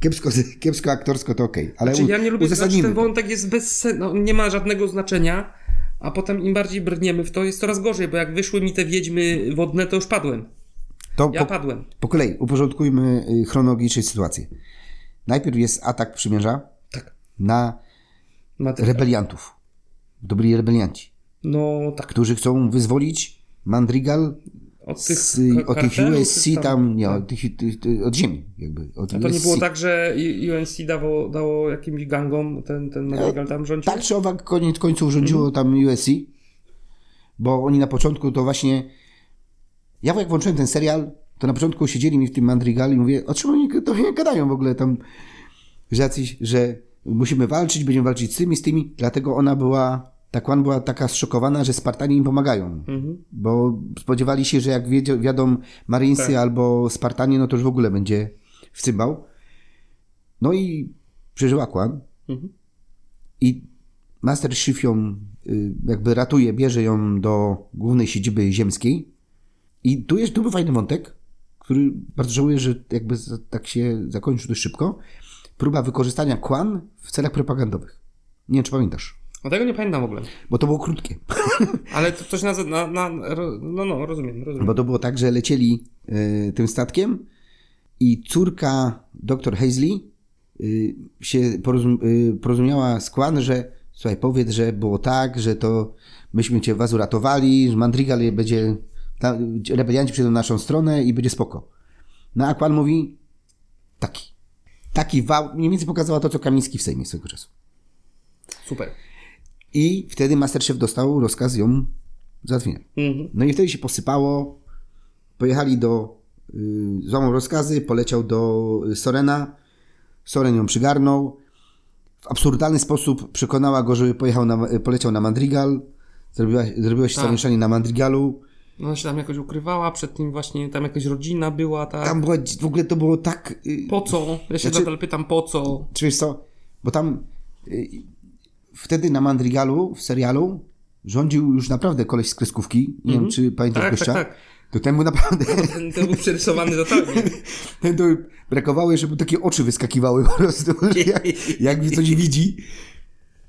kiepsko, [laughs] kiepsko aktorsko to okej, ale znaczy, u- ja nie lubię, znaczy, ten wątek jest bez sen, no, nie ma żadnego znaczenia, a potem im bardziej brniemy w to, jest coraz gorzej, bo jak wyszły mi te wiedźmy wodne, to już padłem. To Ja po, padłem. po kolei uporządkujmy y, chronologicznie sytuację. Najpierw jest atak przymierza Tak. na rebeliantów. Dobry rebelianci, No tak. którzy chcą wyzwolić Mandrigal Od tych, z, od tych USC czy tam, nie, od, tych, tych, tych, od ziemi jakby. Od A to nie USC. było tak, że UNC dało, dało jakimś gangom ten, ten Madrigal tam rządził? Tak czy owak koniec końców rządziło tam USC, bo oni na początku to właśnie... Ja jak włączyłem ten serial, to na początku siedzieli mi w tym Mandrigal i mówię, o czym oni to nie [laughs] gadają w ogóle tam, że jacyś, że musimy walczyć, będziemy walczyć z tymi, z tymi, dlatego ona była, ta Kwan była taka zszokowana, że Spartanie im pomagają, Mhm. bo spodziewali się, że jak wiedzie- wiadą Marinesy Tak. albo Spartanie, no to już w ogóle będzie w cymbał. No i przeżyła Kwan, Mhm. i Master Chief ją y, jakby ratuje, bierze ją do głównej siedziby ziemskiej. I tu jest tu był fajny wątek, który bardzo żałuję, że jakby tak się zakończył dość szybko. Próba wykorzystania Kwan w celach propagandowych. Nie wiem, czy pamiętasz. No tego nie pamiętam w ogóle. Bo to było krótkie. [laughs] Ale to coś na, na, na no, no, rozumiem, rozumiem. Bo to było tak, że lecieli y, tym statkiem i córka dr Hazley y, się porozum, y, porozumiała z Kwan, że słuchaj, powiedz, że było tak, że to myśmy cię was uratowali, że Mandrigal będzie, ta, rebelianci przyjdą na naszą stronę i będzie spoko. No a Kwan mówi taki. Taki wał, mniej więcej pokazała to, co Kamiński w Sejmie swego czasu. Super. I wtedy Masterchef dostał rozkaz ją załatwienia. Mhm. No i wtedy się posypało. Pojechali do. Y, złamał rozkazy, poleciał do y, Sorena. Soren ją przygarnął. W absurdalny sposób przekonała go, żeby pojechał na, y, poleciał na Mandrigal. Zrobiła, zrobiło się Tak. zamieszanie na Mandrigalu. Ona się tam jakoś ukrywała, przed tym właśnie tam jakaś rodzina była, tak? Tam była, w ogóle to było tak. y, Po co? Ja się Znaczy- nadal pytam po co. Czy wiesz co? Bo tam wtedy na Mandrigalu w serialu rządził już naprawdę koleś z kreskówki. Nie wiem, czy pamiętasz Tak, gościa? tak, tak. To temu naprawdę [laughs] Ten, ten był przerysowany totalnie. [laughs] to brakowało, żeby takie oczy wyskakiwały po prostu, [laughs] jak, jak coś widzi.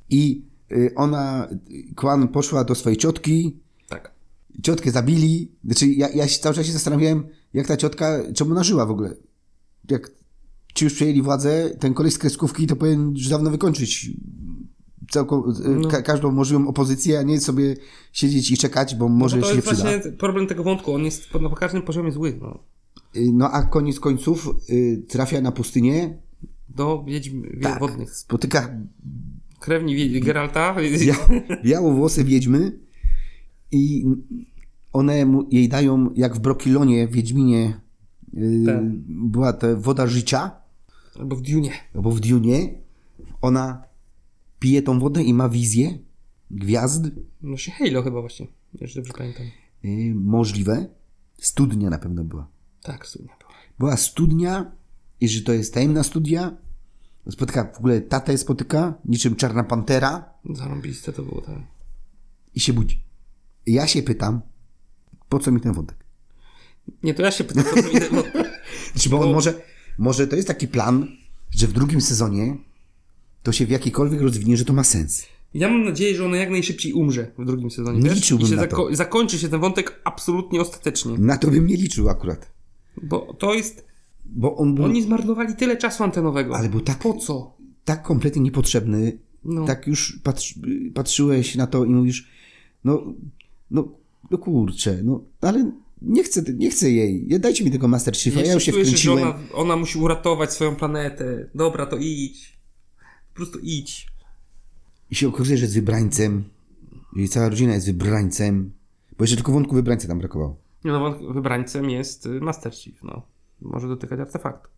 I y, ona, Kwan poszła do swojej ciotki, Tak. ciotkę zabili. Znaczy, ja, ja się cały czas się zastanawiałem, jak ta ciotka, czemu ona żyła w ogóle. Jak ci już przejęli władzę, ten koleś z kreskówki to powinien już dawno wykończyć całką, No. ka, każdą możliwą opozycję, a nie sobie siedzieć i czekać, bo może Bo to się nie jest przyda. właśnie problem tego wątku. On jest na każdym poziomie zły. No. Y, No a koniec końców y, trafia na pustynię, Do wiedźm Tak. wodnych. spotyka Krewni Geralta. bia, białowłose wiedźmy i one mu, jej dają, jak w Brokilonie, w Wiedźminie y, Tak. była ta woda życia, Albo w Dune. albo w Dune, ona pije tą wodę i ma wizję gwiazd, No się Halo chyba właśnie. Jeśli dobrze pamiętam. y, możliwe. Studnia na pewno była. Tak, studnia była. Była studnia i że to jest tajemna studia. Spotyka, w ogóle tatę spotyka, niczym czarna pantera Zarąbiste to było, tak. i się budzi. Ja się pytam, po co mi ten wątek? Nie, to ja się pytam, co to [laughs] idę, bo... Znaczy, bo on może, może to jest taki plan, że w drugim sezonie to się w jakikolwiek rozwinie, że to ma sens. Ja mam nadzieję, że ona jak najszybciej umrze w drugim sezonie. Nie liczyłbym się na to. zakończy się ten wątek absolutnie ostatecznie. Na to bym nie liczył akurat. Bo to jest... Bo on był Oni zmarnowali tyle czasu antenowego. Ale był tak- Po co? tak kompletnie niepotrzebny. No. Tak już patrzy, patrzyłeś na to i mówisz, no, no, no kurczę, no, ale nie chcę, nie chcę jej. Dajcie mi tego Master Chiefa, ja już się wkręciłem. ona, ona musi uratować swoją planetę. Dobra, to idź. Po prostu idź. I się okazuje, że jest wybrańcem. Jej cała rodzina jest wybrańcem. Bo jeszcze tylko wątku wybrańca tam brakowało. No, no, wybrańcem jest y, Master Chief, no. Może dotykać artefaktu.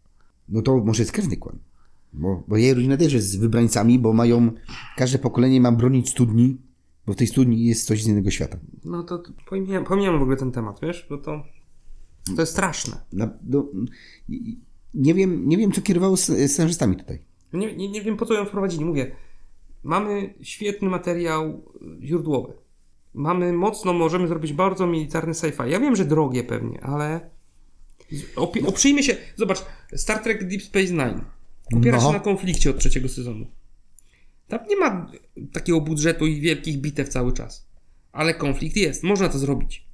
No to może jest krewny kłan. Bo, bo jej rodzina też jest wybrańcami, bo mają, każde pokolenie ma bronić studni, bo w tej studni jest coś z innego świata. No to pomijam, pomijam w ogóle ten temat, wiesz? Bo to, to jest straszne. Na, no, nie, wiem, nie wiem, co kierowało scenarzystami tutaj. Nie, nie, nie wiem, po co ją wprowadzili. Mówię, mamy świetny materiał źródłowy. Mamy mocno, możemy zrobić bardzo militarny sci-fi. Ja wiem, że drogie pewnie, ale opi- oprzyjmy się. Zobacz, Star Trek Deep Space Nine opiera No. się na konflikcie od trzeciego sezonu. Tam nie ma takiego budżetu i wielkich bitew cały czas. Ale konflikt jest, można to zrobić.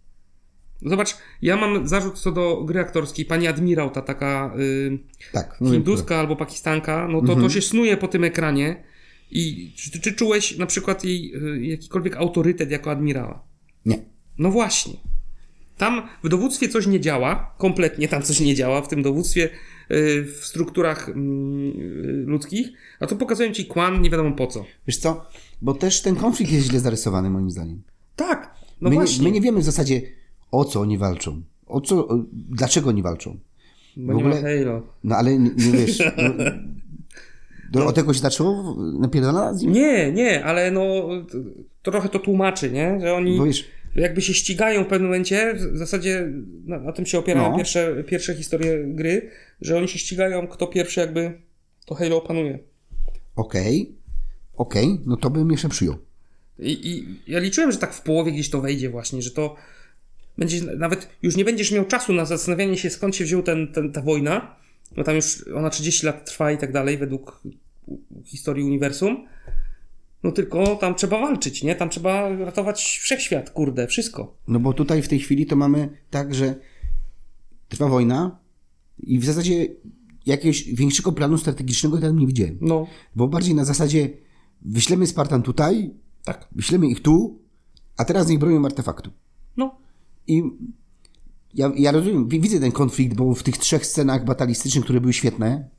Zobacz, ja mam zarzut co do gry aktorskiej. Pani admirał, ta taka y, Tak. no hinduska albo pakistanka, no to Mhm. to się snuje po tym ekranie. I czy, czy czułeś na przykład jej y, jakikolwiek autorytet jako admirała? Nie. No właśnie. Tam w dowództwie coś nie działa, kompletnie tam coś nie działa w tym dowództwie y, w strukturach mm, y, ludzkich, a tu pokazują ci kłan nie wiadomo po co. Wiesz co? Bo też ten konflikt jest źle zarysowany, moim zdaniem. Tak, no my, właśnie. nie, my nie wiemy w zasadzie, o co oni walczą. O co, o, dlaczego oni walczą. Bo w nie ogóle- ma Halo. No ale nie, nie wiesz. [laughs] No, do, Od tego się zaczęło napierdala z nim? Nie, nie, ale no trochę to tłumaczy, nie? Że oni wiesz, jakby się ścigają w pewnym momencie, w zasadzie na, na tym się opierają No. pierwsze, pierwsze historie gry, że oni się ścigają, kto pierwszy jakby to Halo opanuje. okej, okej, no to bym jeszcze przyjął. I, I ja liczyłem, że tak w połowie gdzieś to wejdzie właśnie, że to będzie, nawet już nie będziesz miał czasu na zastanawianie się skąd się wziął ten, ten, ta wojna, bo tam już ona 30 lat trwa i tak dalej według historii uniwersum. No tylko tam trzeba walczyć, nie? Tam trzeba ratować wszechświat, kurde, wszystko. No bo tutaj w tej chwili to mamy tak, że trwa wojna i w zasadzie jakiegoś większego planu strategicznego tam nie widziałem. No, Bo bardziej na zasadzie wyślemy Spartan tutaj, tak. wyślemy ich tu, a teraz niech bronią artefaktu. No, I ja, ja rozumiem, wi- widzę ten konflikt, bo w tych trzech scenach batalistycznych, które były świetne,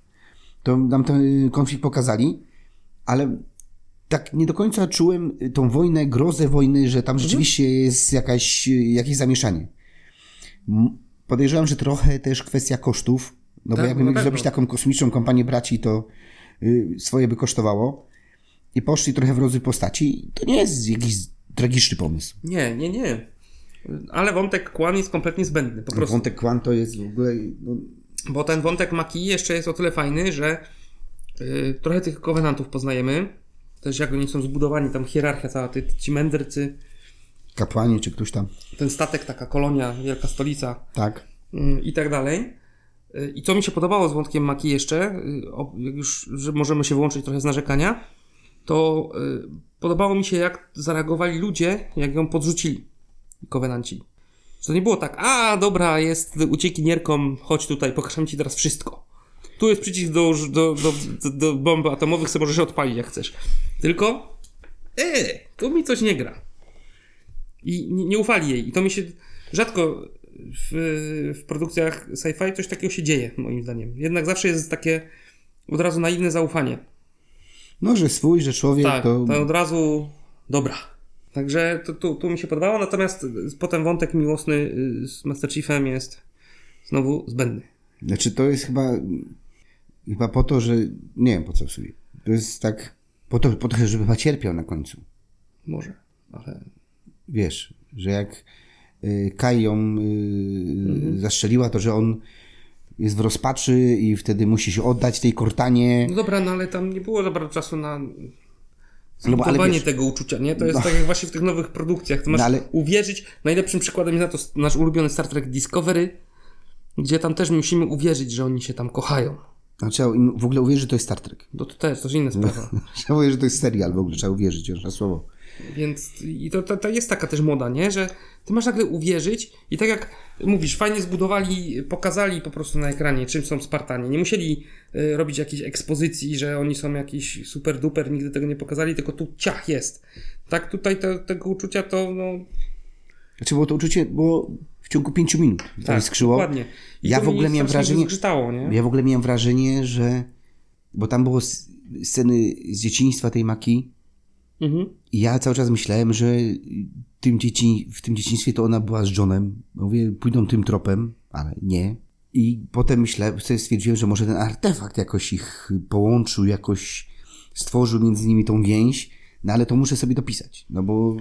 to nam ten konflikt pokazali, ale tak nie do końca czułem tą wojnę, grozę wojny, że tam rzeczywiście jest jakaś, jakieś zamieszanie. Podejrzewam, że trochę też kwestia kosztów, no Tak, bo jakby na mieli pewno. zrobić taką kosmiczną kompanię braci, to y, swoje by kosztowało. I poszli trochę w rozwój postaci. To nie jest jakiś tragiczny pomysł. nie, nie, nie. Ale wątek kłan jest kompletnie zbędny, po prostu. Wątek Kwan to jest w ogóle... No, Bo ten wątek Maki jeszcze jest o tyle fajny, że y, trochę tych kowenantów poznajemy. też jak oni są zbudowani, tam hierarchia cała, ty, ci mędrcy, Kapłani czy ktoś tam. ten statek, taka kolonia, wielka stolica Tak. mm, i tak dalej. Y, I co mi się podobało z wątkiem Maki jeszcze, y, o- już, że możemy się włączyć trochę z narzekania, to y, podobało mi się, jak zareagowali ludzie, jak ją podrzucili, kowenanci. Że to nie było tak, a dobra, jest uciekinierką, chodź tutaj, pokażę ci teraz wszystko. Tu jest przycisk do, do, do, do, bomb atomowych, sobie możesz odpalić jak chcesz. Tylko, e, tu mi coś nie gra. I nie, nie ufali jej. I to mi się rzadko w, w produkcjach sci-fi coś takiego się dzieje, moim zdaniem. Jednak zawsze jest takie od razu naiwne zaufanie. No, że swój, że człowiek Tak, to... to od razu dobra. Także to, tu, tu mi się podobało, natomiast potem wątek miłosny y, z Master Chiefem jest znowu zbędny. Znaczy to jest chyba chyba po to, że nie wiem po co w sumie. To jest tak po to, po to żeby chyba cierpiał na końcu. Może, ale Wiesz, że jak y, Kai ją y, Mhm. zastrzeliła, to że on jest w rozpaczy i wtedy musi się oddać tej Cortanie. No dobra, no ale tam nie było za bardzo czasu na No, wiesz- tego uczucia, nie? To jest tak jak właśnie w tych nowych produkcjach. Ty masz No, ale- uwierzyć. Najlepszym przykładem jest na to nasz ulubiony Star Trek Discovery, gdzie tam też musimy uwierzyć, że oni się tam kochają. No, trzeba im w ogóle uwierzyć, że to jest Star Trek. No to też, to jest inna sprawa. [laughs] Trzeba uwierzyć, że to jest serial w ogóle, trzeba uwierzyć, już na słowo. Więc i to, to, to jest taka też moda, nie? Że ty masz nagle uwierzyć i tak jak mówisz, fajnie zbudowali, pokazali po prostu na ekranie, czym są Spartanie. Nie musieli y, robić jakiejś ekspozycji, że oni są jakiś super duper, nigdy tego nie pokazali, tylko tu ciach jest. Tak tutaj tego uczucia to, no, Znaczy, bo to uczucie było w ciągu pięciu minut. To tak, skrzyło. dokładnie. I Ja w ogóle miałem wrażenie-? Ja w ogóle miałem wrażenie, że. Bo tam było sceny z dzieciństwa tej Maki. Mhm. I ja cały czas myślałem, że tym dzieci, w tym dzieciństwie to ona była z Johnem. Mówię, pójdą tym tropem, ale nie. I potem myślałem, sobie stwierdziłem, że może ten artefakt jakoś ich połączył, jakoś stworzył między nimi tą więź. No ale to muszę sobie dopisać. No bo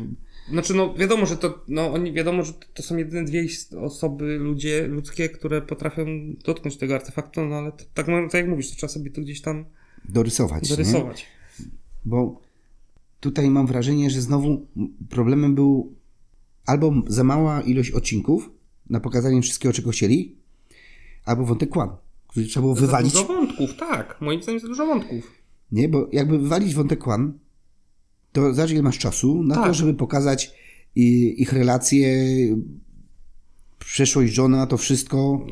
Znaczy, no wiadomo, że to, no oni, wiadomo, że to są jedyne dwie osoby, ludzie, ludzkie, które potrafią dotknąć tego artefaktu, no ale to, tak, tak jak mówisz, to trzeba sobie to gdzieś tam dorysować. Nie? dorysować. Bo tutaj mam wrażenie, że znowu problemem był albo za mała ilość odcinków na pokazanie wszystkiego, czego chcieli, albo wątek kłam, który trzeba było wywalić. Za dużo wątków, tak. Moim zdaniem za dużo wątków. Nie, bo jakby wywalić wątek kłam, to zobacz ile masz czasu na to, Tak. żeby pokazać ich relacje, przeszłość żona, to wszystko.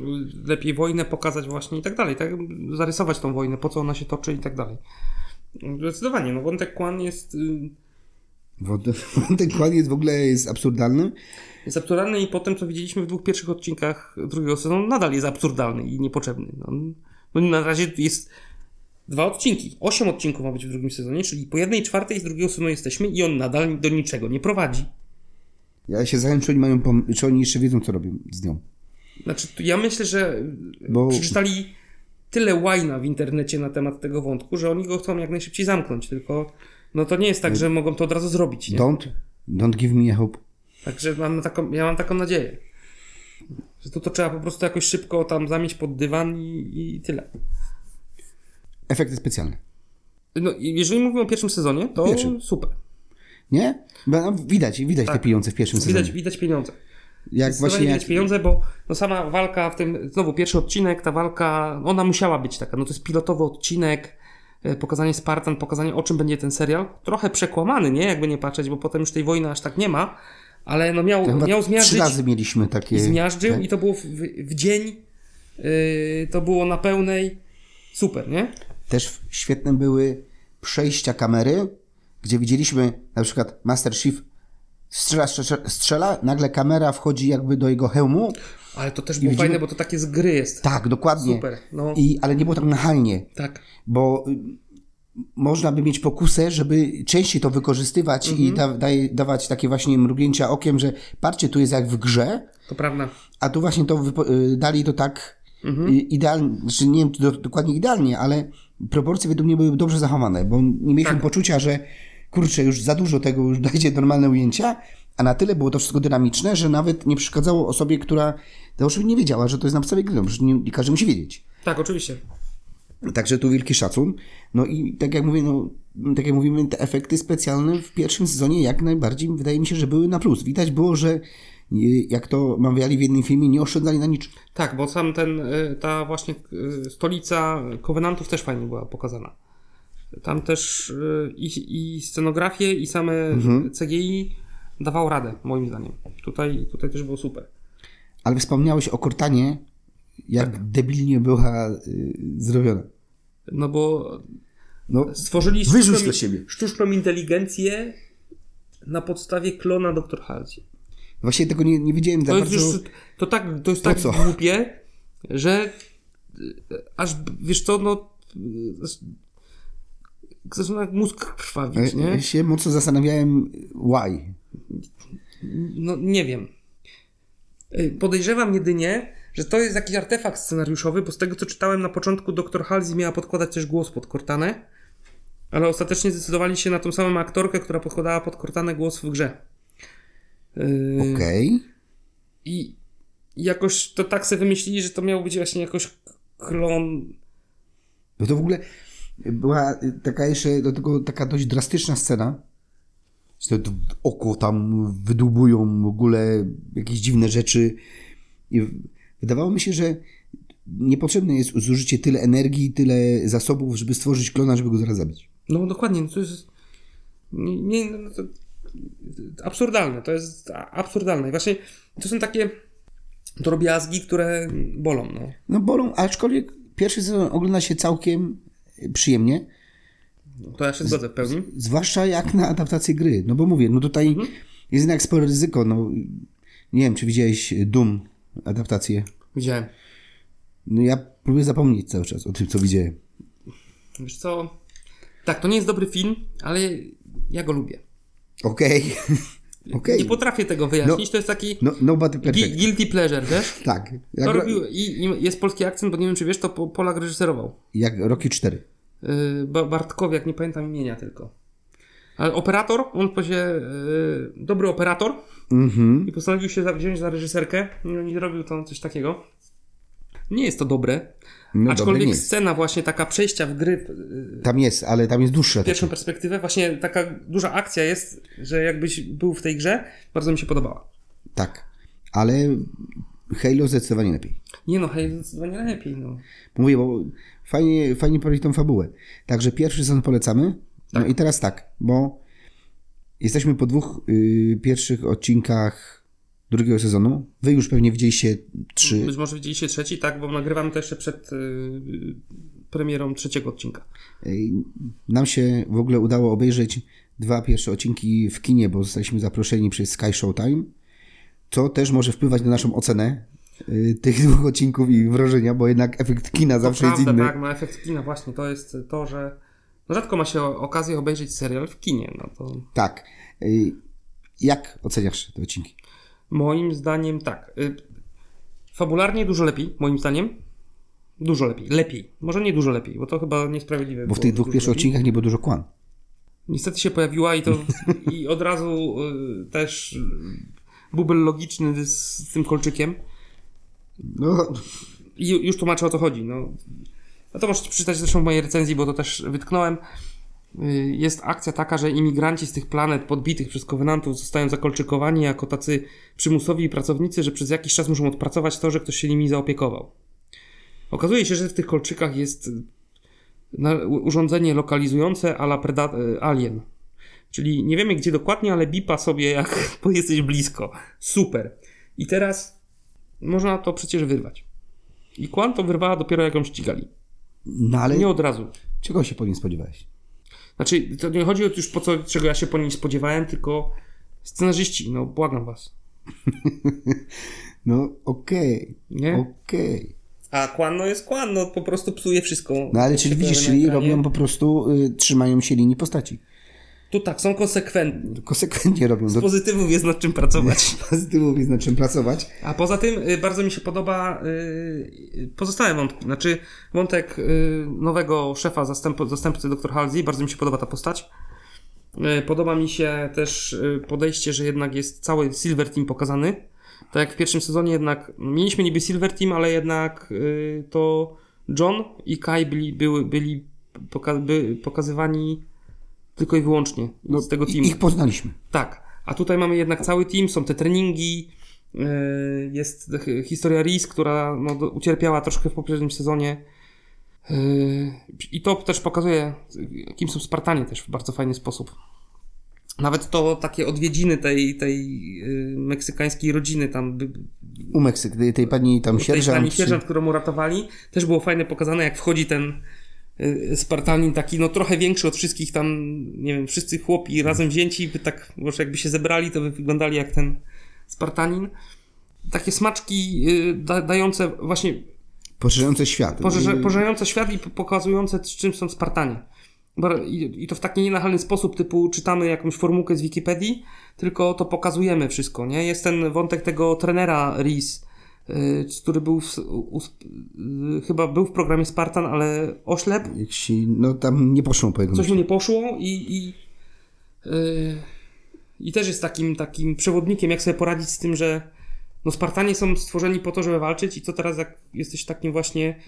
Lepiej wojnę pokazać właśnie i tak dalej, tak? Zarysować tą wojnę, po co ona się toczy i tak dalej. Zdecydowanie, no wątek kłan jest, y, [laughs] Wątek kłam jest w ogóle jest absurdalny. jest absurdalny i po tym, co widzieliśmy w dwóch pierwszych odcinkach drugiego sezonu, nadal jest absurdalny i niepotrzebny. No, no na razie jest dwa odcinki. Osiem odcinków ma być w drugim sezonie, czyli po jednej czwartej z drugiego sezonu jesteśmy i on nadal do niczego nie prowadzi. Ja się zastanawiam, czy oni, mają pom- czy oni jeszcze wiedzą, co robią z nią. Znaczy, ja myślę, że Bo- przeczytali tyle łajna w internecie na temat tego wątku, że oni go chcą jak najszybciej zamknąć, tylko no to nie jest tak, że mogą to od razu zrobić. Nie? Don't, don't give me a hope. Także mam taką, ja mam taką nadzieję. Że to, to trzeba po prostu jakoś szybko tam zamieć pod dywan i, i tyle. Efekty specjalne. No, jeżeli mówimy o pierwszym sezonie, to Pierwszym. super. Nie? Bo no, widać, widać Tak. te pieniądze w pierwszym Widać, sezonie. widać pieniądze. Jak właśnie jak, pieniądze, bo no sama walka w tym, znowu pierwszy odcinek, ta walka, ona musiała być taka, no to jest pilotowy odcinek, e, pokazanie Spartan, pokazanie o czym będzie ten serial, trochę przekłamany, nie, jakby nie patrzeć, bo potem już tej wojny aż tak nie ma, ale no miał, miał trzy zmiażdżyć razy mieliśmy takie... zmiażdżył tak? i to było w, w dzień, yy, to było na pełnej, super, nie? Też świetne były przejścia kamery, gdzie widzieliśmy na przykład Master Chief strzela, strzela, strzela, nagle kamera wchodzi jakby do jego hełmu. Ale to też było widzimy- fajne, bo to takie z gry jest. Tak, dokładnie. Super, no. I, ale nie było tak nachalnie, Tak. bo y, można by mieć pokusę, żeby częściej to wykorzystywać i Mhm. da, daj, dawać takie właśnie mrugnięcia okiem, że patrzcie, tu jest jak w grze, To prawda. A tu właśnie to y, dali to tak Mhm. y, idealnie, znaczy nie wiem czy do, dokładnie idealnie, ale proporcje według mnie były dobrze zachowane, bo nie mieliśmy Tak. poczucia, że kurczę, już za dużo tego, już dajcie normalne ujęcia, a na tyle było to wszystko dynamiczne, że nawet nie przeszkadzało osobie, która to oczywiście nie wiedziała, że to jest na podstawie gry, no, przecież nie, nie każdy musi wiedzieć. Tak, oczywiście. Także tu wielki szacun. No i tak jak mówię, no, tak jak mówimy, te efekty specjalne w pierwszym sezonie jak najbardziej wydaje mi się, że były na plus. Widać było, że y, jak to mawiali w jednym filmie, nie oszczędzali na niczym. Tak, bo sam ten, y, ta właśnie y, stolica Covenantów też fajnie była pokazana. Tam też y, i, i scenografię, i same CGI dawał radę, moim zdaniem. Tutaj, tutaj też było super. Ale wspomniałeś o Cortanie, jak debilnie była y, zrobiona. No bo No, stworzyli sztuczną, to sztuczną inteligencję na podstawie klona Dr. Halsey. właśnie tego nie, nie wiedziałem za To bardzo. już, to, tak, to jest Po tak co? głupie, że y, aż, wiesz co, no zaczyna mózg krwawić, Ja nie? się mocno zastanawiałem, why. No nie wiem. Podejrzewam jedynie, że to jest jakiś artefakt scenariuszowy, bo z tego co czytałem na początku dr Halsey miała podkładać też głos pod Cortanę, ale ostatecznie zdecydowali się na tą samą aktorkę, która podkładała pod Cortanę głos w grze. Yy, Okej. I i jakoś to tak sobie wymyślili, że to miał być właśnie jakoś klon. No to w ogóle była taka jeszcze do tego taka dość drastyczna scena. Że to oko tam wydłubują w ogóle jakieś dziwne rzeczy. I wydawało mi się, że niepotrzebne jest zużycie tyle energii, tyle zasobów, żeby stworzyć klona, żeby go zaraz zabić. No dokładnie, no to jest. Nie, nie no to, absurdalne, to jest absurdalne. I właśnie to są takie drobiazgi, które bolą. No. No bolą, aczkolwiek pierwszy sezon ogląda się całkiem przyjemnie. To ja się zgodzę w pełni. Zwłaszcza jak na adaptację gry. No bo mówię, no tutaj Mhm. jest jednak spore ryzyko. No, nie wiem, czy widziałeś Doom adaptację. Widziałem. No ja próbuję zapomnieć cały czas o tym, co widziałem. Wiesz co? Tak, to nie jest dobry film, ale ja go lubię. Okej. [laughs] Okej. Nie potrafię tego wyjaśnić. To jest taki No, nobody perfect. guilty pleasure, wiesz? [laughs] Tak. To robił, i, I jest polski akcent, bo nie wiem, czy wiesz, to Po- Polak reżyserował. jak Rocky 4. Ba- Bartkowiak, nie pamiętam imienia tylko. Ale operator, on powiedział, yy, dobry operator Mhm. i postanowił się wziąć za reżyserkę i robił tam coś takiego. Nie jest to dobre, No dobre aczkolwiek jest. scena właśnie taka przejścia w gry yy, Tam jest, ale tam jest dłuższa. pierwszą Taka. perspektywę, właśnie taka duża akcja jest, że jakbyś był w tej grze, bardzo mi się podobała. Tak. Ale Halo zdecydowanie lepiej. Nie no, hej, zdecydowanie lepiej, no. Mówię, bo fajnie, fajnie prowadzić tą fabułę. Także pierwszy sezon polecamy. No Tak. i teraz tak, bo jesteśmy po dwóch y, pierwszych odcinkach drugiego sezonu. Wy już pewnie widzieliście trzy. Być może widzieliście trzeci, tak, bo nagrywamy to jeszcze przed yy, premierą trzeciego odcinka. Y, Nam się w ogóle udało obejrzeć dwa pierwsze odcinki w kinie, bo zostaliśmy zaproszeni przez Sky Showtime, co też może wpływać na naszą ocenę y, tych [laughs] dwóch odcinków i wrażenia, bo jednak efekt kina zawsze jest Prawda, inny. tak, no efekt kina właśnie, to jest to, że no rzadko ma się okazję obejrzeć serial w kinie, no to Tak. Y, Jak oceniasz te odcinki? moim zdaniem tak. Y, fabularnie dużo lepiej, moim zdaniem. Dużo lepiej, lepiej. Może nie dużo lepiej, bo to chyba niesprawiedliwe. Bo w tych dwóch pierwszych lepiej. odcinkach nie było dużo kłam. Niestety się pojawiła i to [laughs] i od razu y, też y, bubel logiczny z, z tym kolczykiem. No, ju- już tłumaczę o co chodzi. No, no to możecie przeczytać zresztą w mojej recenzji, bo to też wytknąłem. Y, Jest akcja taka, że imigranci z tych planet podbitych przez kowenantów zostają zakolczykowani jako tacy przymusowi pracownicy, że przez jakiś czas muszą odpracować to, że ktoś się nimi zaopiekował. Okazuje się, że w tych kolczykach jest y, urządzenie lokalizujące a la preda- y, Alien. Czyli nie wiemy gdzie dokładnie, ale bipa sobie jak [laughs] jesteś blisko. Super. I teraz można to przecież wyrwać. I Kwan to wyrwała dopiero jak ją ścigali. no ale Nie od razu. czego się po nim spodziewałeś? Znaczy, to nie chodzi o to już po co, czego ja się po nim spodziewałem, tylko scenarzyści, no błagam was. [laughs] No okej, Nie? okej. A Kwan no jest Kwan, no po prostu psuje wszystko. No ale czyli widzisz, czyli robią po prostu, y, trzymają się linii postaci. Tu tak, są konsekwentni. Konsekwentnie robią. Z pozytywów jest nad czym pracować. [laughs] pozytywów jest nad czym pracować. A poza tym y, bardzo mi się podoba y, pozostałe wątki. Znaczy wątek y, nowego szefa zastęp, zastępcy dr Halsey, bardzo mi się podoba ta postać. Podoba mi się też podejście, że jednak jest cały Silver Team pokazany. Tak jak w pierwszym sezonie jednak no, mieliśmy niby Silver Team, ale jednak to John i Kai byli, byli poka by, pokazywani tylko i wyłącznie No, z tego teamu. Ich poznaliśmy. Tak, a tutaj mamy jednak cały team, są te treningi, yy, jest historia Reese, która no, ucierpiała troszkę w poprzednim sezonie. Yy, I to też pokazuje, kim są Spartanie też w bardzo fajny sposób. Nawet to takie odwiedziny tej, tej yy, meksykańskiej rodziny tam, U Meksyk, tej, tej pani tam tej sierżant. pani czy- sierżant, którą uratowali, też było fajne pokazane, jak wchodzi ten Spartanin taki, no trochę większy od wszystkich tam, nie wiem, wszyscy chłopi razem wzięci, by tak, może jakby się zebrali, to by wyglądali jak ten Spartanin. Takie smaczki y, da, dające właśnie, Poszerzające świat. Y, pożerające świat i pokazujące, czym są Spartanie. I, to w taki nienachalny sposób, typu czytamy jakąś formułkę z Wikipedii, tylko to pokazujemy wszystko, nie? Jest ten wątek tego trenera Reese, y, który był w, u, y, chyba był w programie Spartan, ale oślep, się, no tam nie poszło po jego coś mu nie poszło i, i, y, i też jest takim, takim przewodnikiem, jak sobie poradzić z tym, że no Spartanie są stworzeni po to, żeby walczyć i co teraz, jak jesteś takim właśnie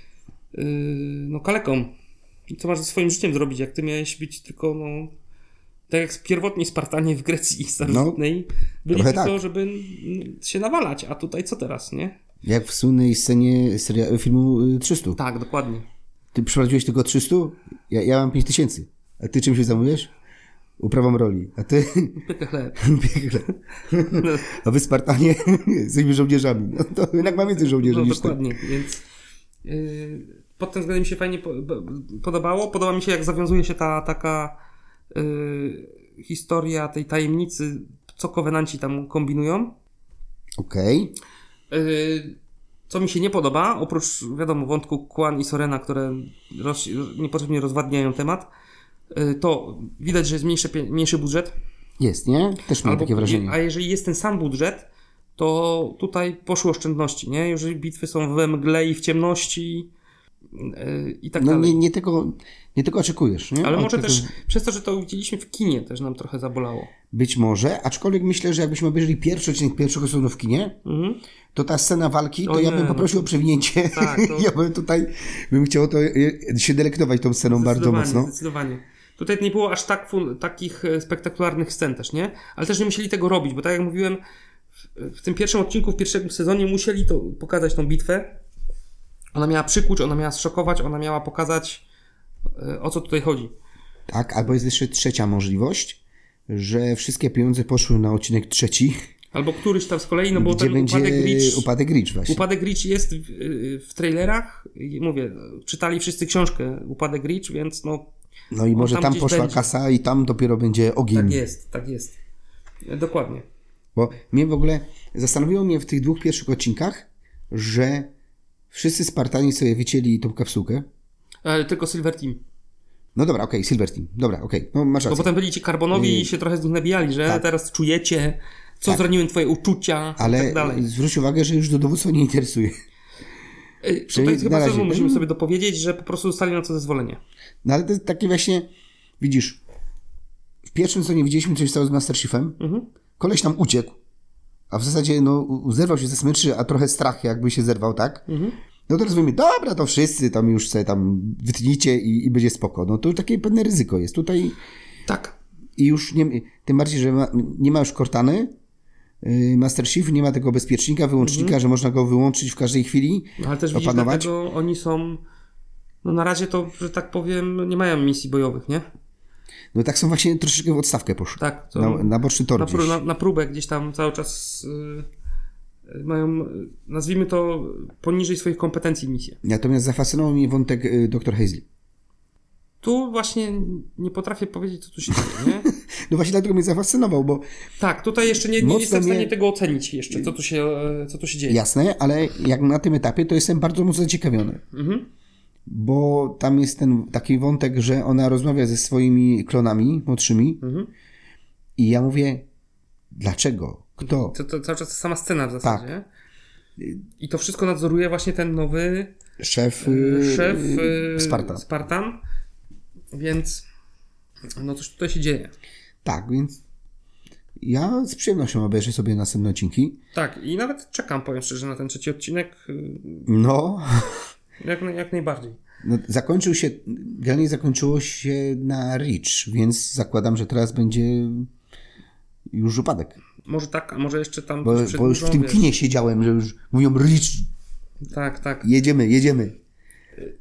y, no kaleką, i co masz ze swoim życiem zrobić, jak ty miałeś być tylko, no tak jak pierwotni Spartanie w Grecji starożytnej, byli trochę tylko, tak. żeby się nawalać, a tutaj co teraz, nie? Jak w słynnej scenie filmu y, 300. Tak, dokładnie. Ty przeprowadziłeś tylko 300? Ja, ja mam 5000. A ty czym się zajmujesz? Uprawą roli. A ty? Pykę chleb. [laughs] Biegle. A wy Spartanie [laughs] jesteśmy żołnierzami. No to jednak ma więcej żołnierzy No niż ty. dokładnie, więc yy, pod tym względem mi się fajnie po, po, podobało. Podoba mi się, jak zawiązuje się ta taka yy, historia tej tajemnicy, co kowenanci tam kombinują. Okej. Yy, co mi się nie podoba, oprócz wiadomo wątku Kwan i Sorena, które roz, niepotrzebnie rozwadniają temat, yy, to widać, że jest mniejszy, mniejszy budżet. Jest, nie? Też mam takie wrażenie. A jeżeli jest ten sam budżet, to tutaj poszły oszczędności, nie? Jeżeli bitwy są we mgle i w ciemności i tak No dalej. nie, nie, tego, nie tego oczekujesz, nie? Ale może też przez to, że to widzieliśmy w kinie, też nam trochę zabolało. Być może, aczkolwiek myślę, że jakbyśmy obejrzeli pierwszy odcinek pierwszego sezonu w kinie, Mhm. to ta scena walki, to O ja nie, bym no poprosił o przewinięcie. Tak, to- [laughs] ja bym tutaj, bym chciał to, się delektować tą sceną bardzo mocno. Zdecydowanie. Tutaj nie było aż tak takich e, spektakularnych scen też, nie? Ale też nie musieli tego robić, bo tak jak mówiłem, w, w tym pierwszym odcinku, w pierwszym sezonie musieli to pokazać tą bitwę. Ona miała przykuć, ona miała zszokować, ona miała pokazać e, o co tutaj chodzi. Tak, albo jest jeszcze trzecia możliwość, że wszystkie pieniądze poszły na odcinek trzeci, Albo któryś tam z kolei, no bo gdzie ten będzie upadek Rich, upadek Rich właśnie. upadek Rich jest w, w trailerach. I Mówię, czytali wszyscy książkę Upadek Rich, więc no No i może tam tam poszła będzie. kasa i tam dopiero będzie ogień. tak jest, tak jest. E, Dokładnie. Bo mnie w ogóle zastanowiło mnie w tych dwóch pierwszych odcinkach, że wszyscy Spartanie sobie wycięli tą kapsułkę. Ale tylko Silver Team. No dobra, okej, Silver Team. Dobra, okej, no masz Bo rację. potem byli ci karbonowi i się trochę z nich nabijali, że Tak. teraz czujecie, co zraniły twoje uczucia Ale i tak dalej. zwróć uwagę, że już do dowództwa nie interesuje. Tutaj przynajmniej chyba razie. musimy sobie dopowiedzieć, że po prostu dostali na to zezwolenie. No ale to jest takie właśnie, widzisz, w pierwszym sezonie widzieliśmy, co się stało z Masterchiefem. Mhm. Koleś tam uciekł, a w zasadzie no, zerwał się ze smyczy, a trochę strach jakby się zerwał, tak? Mhm. No teraz mówimy, dobra, to wszyscy tam już sobie tam wytnijcie i, i będzie spoko. No to takie pewne ryzyko jest. Tutaj Tak. i już nie, tym bardziej, że ma, nie ma już Cortany, yy, Master Chief, nie ma tego bezpiecznika, wyłącznika, Mhm. że można go wyłączyć w każdej chwili. No, ale też widzisz, opanować. dlatego oni są, no na razie to, że tak powiem, nie mają misji bojowych, nie? No tak są właśnie troszeczkę w odstawkę poszły. Tak. To Na, na boczny tor na, gdzieś. na, na próbę gdzieś tam cały czas y, y, mają, y, nazwijmy to, poniżej swoich kompetencji misje. Natomiast zafascynował mnie wątek y, dr Hazley. Tu właśnie nie potrafię powiedzieć, co tu się dzieje, nie? [laughs] No właśnie dlatego mnie zafascynował, bo Tak, tutaj jeszcze nie, nie jestem w stanie mnie- tego ocenić jeszcze, co tu się, e, co tu się dzieje. jasne, ale jak na tym etapie, to jestem bardzo mocno zaciekawiony. Mhm. Bo tam jest ten taki wątek, że ona rozmawia ze swoimi klonami młodszymi Mhm. i ja mówię, dlaczego? Kto? To, to cały czas ta sama scena w zasadzie. I to wszystko nadzoruje właśnie ten nowy Szef, e, szef y, e, Spartan. Spartan. Więc no coś tutaj się dzieje. Tak, więc ja z przyjemnością obejrzę sobie następne odcinki. Tak, i nawet czekam, powiem szczerze, na ten trzeci odcinek. No, [laughs] Jak, jak najbardziej. No, zakończył się, generalnie zakończyło się na Rich, więc zakładam, że teraz będzie już upadek. Może tak, a może jeszcze tam Bo, bo już w tym wiesz. kinie siedziałem, że już mówią Rich, Tak, tak. jedziemy, jedziemy.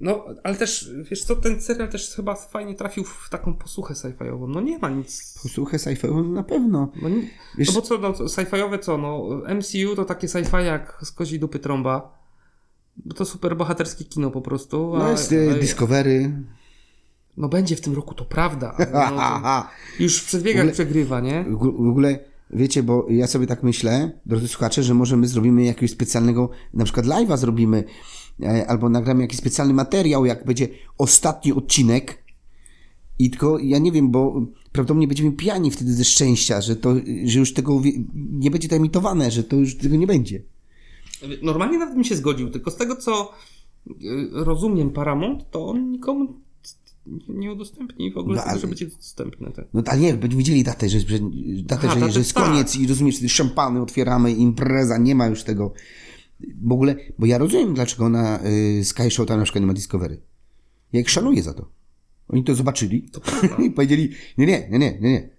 No, ale też, wiesz co, ten serial też chyba fajnie trafił w taką posłuchę sci-fiową. No nie ma nic. Posłuchaj sci-fi, na pewno. No, nie, Wiesz- no bo co, no, sci-fiowe co, no MCU to takie sci-fi jak z kozi dupy trąba. Bo to super bohaterskie kino po prostu. No a- jest e, a- Discovery. no będzie w tym roku, to prawda. [laughs] No, już w przedbiegach ogóle- przegrywa, nie? W ogóle, wiecie, bo ja sobie tak myślę, drodzy słuchacze, że może my zrobimy jakiegoś specjalnego, na przykład live'a zrobimy, e, albo nagramy jakiś specjalny materiał, jak będzie ostatni odcinek. I tylko, ja nie wiem, bo prawdopodobnie będziemy pijani wtedy ze szczęścia, że to, że już tego nie będzie to emitowane, że to już tego nie będzie. Normalnie nawet bym się zgodził, tylko z tego co y, rozumiem Paramount, to on nikomu nie- udostępni w ogóle No, ale- że będzie dostępne. Tak. No ale nie, będziemy widzieli datę, że, że, datę, Aha, że, że jest tak. koniec i rozumiesz, wtedy szampany otwieramy, impreza, nie ma już tego. W ogóle, bo ja rozumiem, dlaczego na y, Sky Show tam na przykład nie ma Discovery. Ja ich szanuję za to. Oni to zobaczyli To [laughs] i powiedzieli, nie, nie, nie, nie, nie, nie.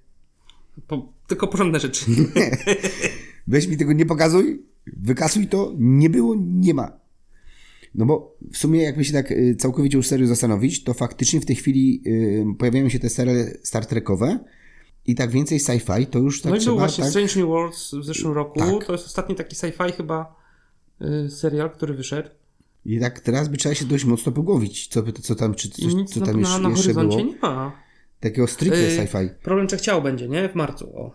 Po, tylko porządne rzeczy. [laughs] Weź mi tego nie pokazuj, wykasuj to, nie było, nie ma. No bo w sumie jakby się tak y, całkowicie już serio zastanowić, to faktycznie w tej chwili y, pojawiają się te seriale Star Trekowe i tak więcej sci-fi, to już tak No i był właśnie tak, Strange New Worlds w zeszłym roku. Tak. To jest ostatni taki sci-fi chyba y, serial, który wyszedł. I tak teraz by trzeba się dość mocno pogłowić, co, co tam, czy coś, nic co na, tam na, jeszcze, na jeszcze było. nie ma. Takiego stricte Y, sci-fi. Problem czy chciał będzie, nie? W marcu. O.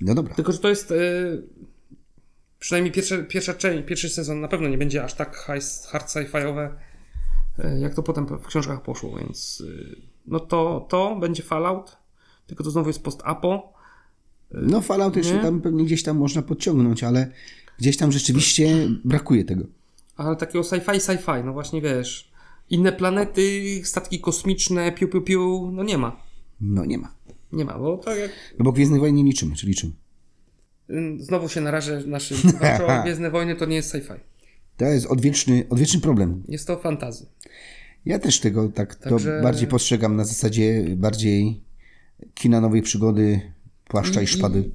No dobra. Tylko, że to jest y, przynajmniej pierwsza, pierwsza część, pierwszy sezon na pewno nie będzie aż tak high, hard sci-fiowe, y, jak to potem w książkach poszło, więc y, no to, to będzie Fallout, tylko to znowu jest post-apo. No Fallout jeszcze tam pewnie gdzieś tam można podciągnąć, ale gdzieś tam rzeczywiście brakuje tego. Ale takiego sci-fi, sci-fi, no właśnie wiesz, inne planety, statki kosmiczne, piu, piu, piu, no nie ma. No nie ma. Nie ma, bo tak jak No bo Gwiezdnych Wojen nie liczymy, czy liczymy? Znowu się narażę naszym [laughs] Gwiezdne Wojny to nie jest sci-fi. To jest odwieczny, odwieczny problem. Jest to fantazy. Ja też tego tak Także- to bardziej postrzegam na zasadzie bardziej kina nowej przygody, płaszcza i, I- szpady.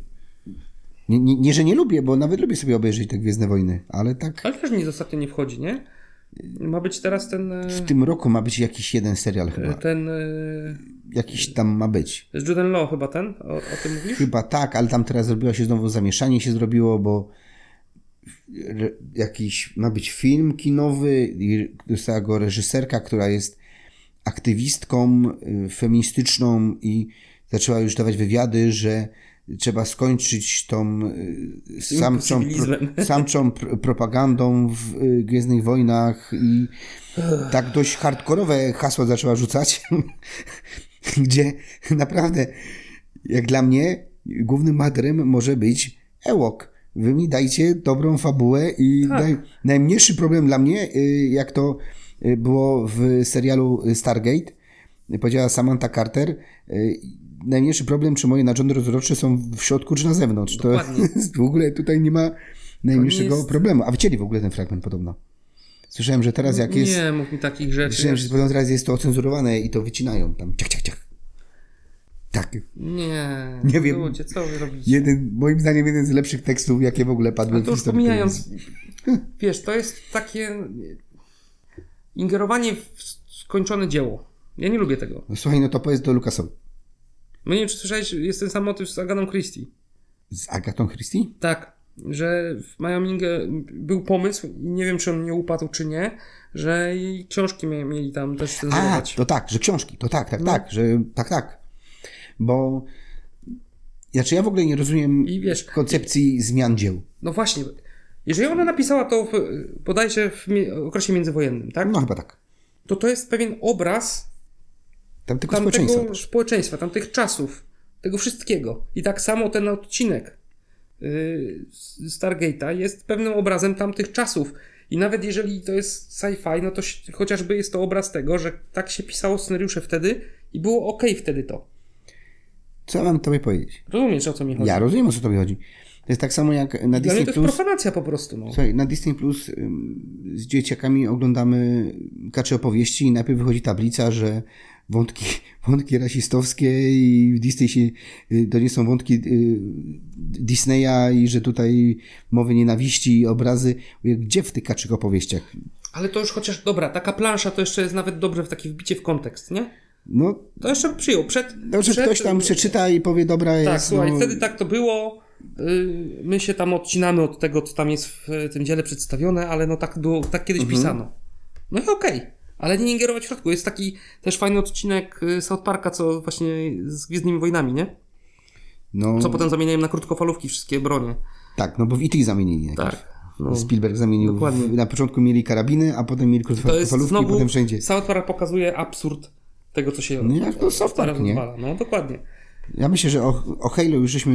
Nie, nie, nie, że nie lubię, bo nawet lubię sobie obejrzeć te Gwiezdne Wojny, ale tak Ale też nic ostatnio nie wchodzi, nie? Ma być teraz ten... e, w tym roku ma być jakiś jeden serial chyba. Ten... Jakiś tam ma być. Z Juden Law chyba ten? O, o tym mówisz? Chyba tak, ale tam teraz zrobiło się znowu zamieszanie się zrobiło, bo jakiś ma być film kinowy i dostała go reżyserka, która jest aktywistką y, feministyczną i zaczęła już dawać wywiady, że trzeba skończyć tą y, samczą, pro, [laughs] samczą pr- propagandą w y, Gwiezdnych Wojnach i tak dość hardkorowe hasła zaczęła rzucać, [laughs] [laughs] gdzie naprawdę jak dla mnie głównym bohaterem może być Ewok. Wy mi dajcie dobrą fabułę i Tak. naj, najmniejszy problem dla mnie, y, jak to y, było w serialu Stargate, powiedziała Samantha Carter, y, najmniejszy problem, czy moje narządy rozrodcze są w środku, czy na zewnątrz. To Dokładnie. jest, [laughs] w ogóle tutaj nie ma najmniejszego jest- problemu. A wycięli w ogóle ten fragment podobno. Słyszałem, że teraz jak jest... Nie, mów mi takich rzeczy. Słyszałem, że teraz jest to ocenzurowane i to wycinają tam. Ciach, ciach, ciach. Tak. Nie. Nie wiem. Ludzie, co wy robicie? Jeden, moim zdaniem jeden z lepszych tekstów, jakie w ogóle padły w to już pomijając, [laughs] wiesz, to jest takie ingerowanie w skończone dzieło. Ja nie lubię tego. No, słuchaj, no to powiedz do Lukasowi. No nie wiem, czy słyszałeś, jest ten sam motyw z Aganą Christie. Z Agatą Christie? Tak, że w Miamingę był pomysł, i nie wiem, czy on nie upadł, czy nie, że jej książki mieli tam też A, cenzurować. to tak, że książki, to tak, tak, No. tak, że tak, tak. Bo znaczy ja w ogóle nie rozumiem I wiesz, koncepcji zmian dzieł. no właśnie, jeżeli ona napisała to w, bodajże w okresie międzywojennym, tak? No chyba tak. To to jest pewien obraz Tam tylko tamtego społeczeństwa społeczeństwa, tamtych czasów, tego wszystkiego. I tak samo ten odcinek Stargate'a jest pewnym obrazem tamtych czasów. I nawet jeżeli to jest sci-fi, no to chociażby jest to obraz tego, że tak się pisało scenariusze wtedy i było ok wtedy to. Co mam tobie powiedzieć? Rozumiesz o co mi chodzi? Ja rozumiem, o co tobie chodzi. To jest tak samo jak na Dla Disney to jest Plus. profanacja po prostu, no. Słuchaj, na Disney Plus z dzieciakami oglądamy kacze opowieści i najpierw wychodzi tablica, że wątki, [laughs] wątki rasistowskie i w Disney się, y, to nie są wątki y, Disneya i że tutaj mowy nienawiści i obrazy. Gdzie w tych kaczych opowieściach? Ale to już chociaż, dobra, taka plansza to jeszcze jest nawet dobrze w takie wbicie w kontekst, nie? No, To jeszcze przyjął. Przed, dobrze, przed, ktoś tam przeczyta i powie, dobra, Tak, jest, słuchaj, no, wtedy tak to było. y, My się tam odcinamy od tego, co tam jest w tym dziele przedstawione, ale no tak było, tak kiedyś Mhm. pisano. No i okej, ale nie ingerować w środku. Jest taki też fajny odcinek y, South Parka, co właśnie z Gwiezdnymi Wojnami, nie? no, Co potem zamieniają na krótkofalówki wszystkie bronie. tak, no bo w IT zamienili. najpierw. Tak. No. Spielberg zamienił. Dokładnie. W, na początku mieli karabiny, a potem mieli krótkofalówki i potem wszędzie. South Park pokazuje absurd tego, co się No jak to South Park, nie? No dokładnie. Ja myślę, że o, o Halo już żeśmy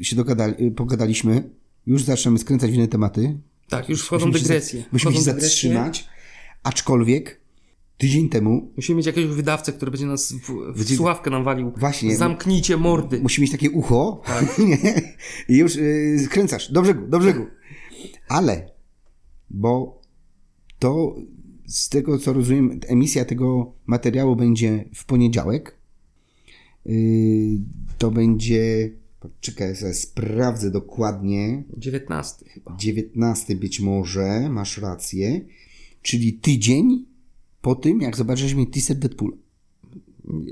y, się dogadali, y, pogadaliśmy. Już zaczynamy skręcać w inne tematy. Tak, już wchodzą Musimy się dygresje. Musimy się Wchodzą dygresje. zatrzymać. Aczkolwiek tydzień temu Musimy mieć jakiegoś wydawcę, który będzie nas w, w słuchawkę nam walił. Właśnie. Zamknijcie mordy. musi mieć takie ucho [laughs] nie? i już y, skręcasz do brzegu, do brzegu. Ale, bo to z tego co rozumiem, emisja tego materiału będzie w poniedziałek. Y, to będzie, czekaj, sobie sprawdzę dokładnie. 19 chyba. 19 być może, masz rację, czyli tydzień po tym, jak zobaczyliśmy teaser Deadpool.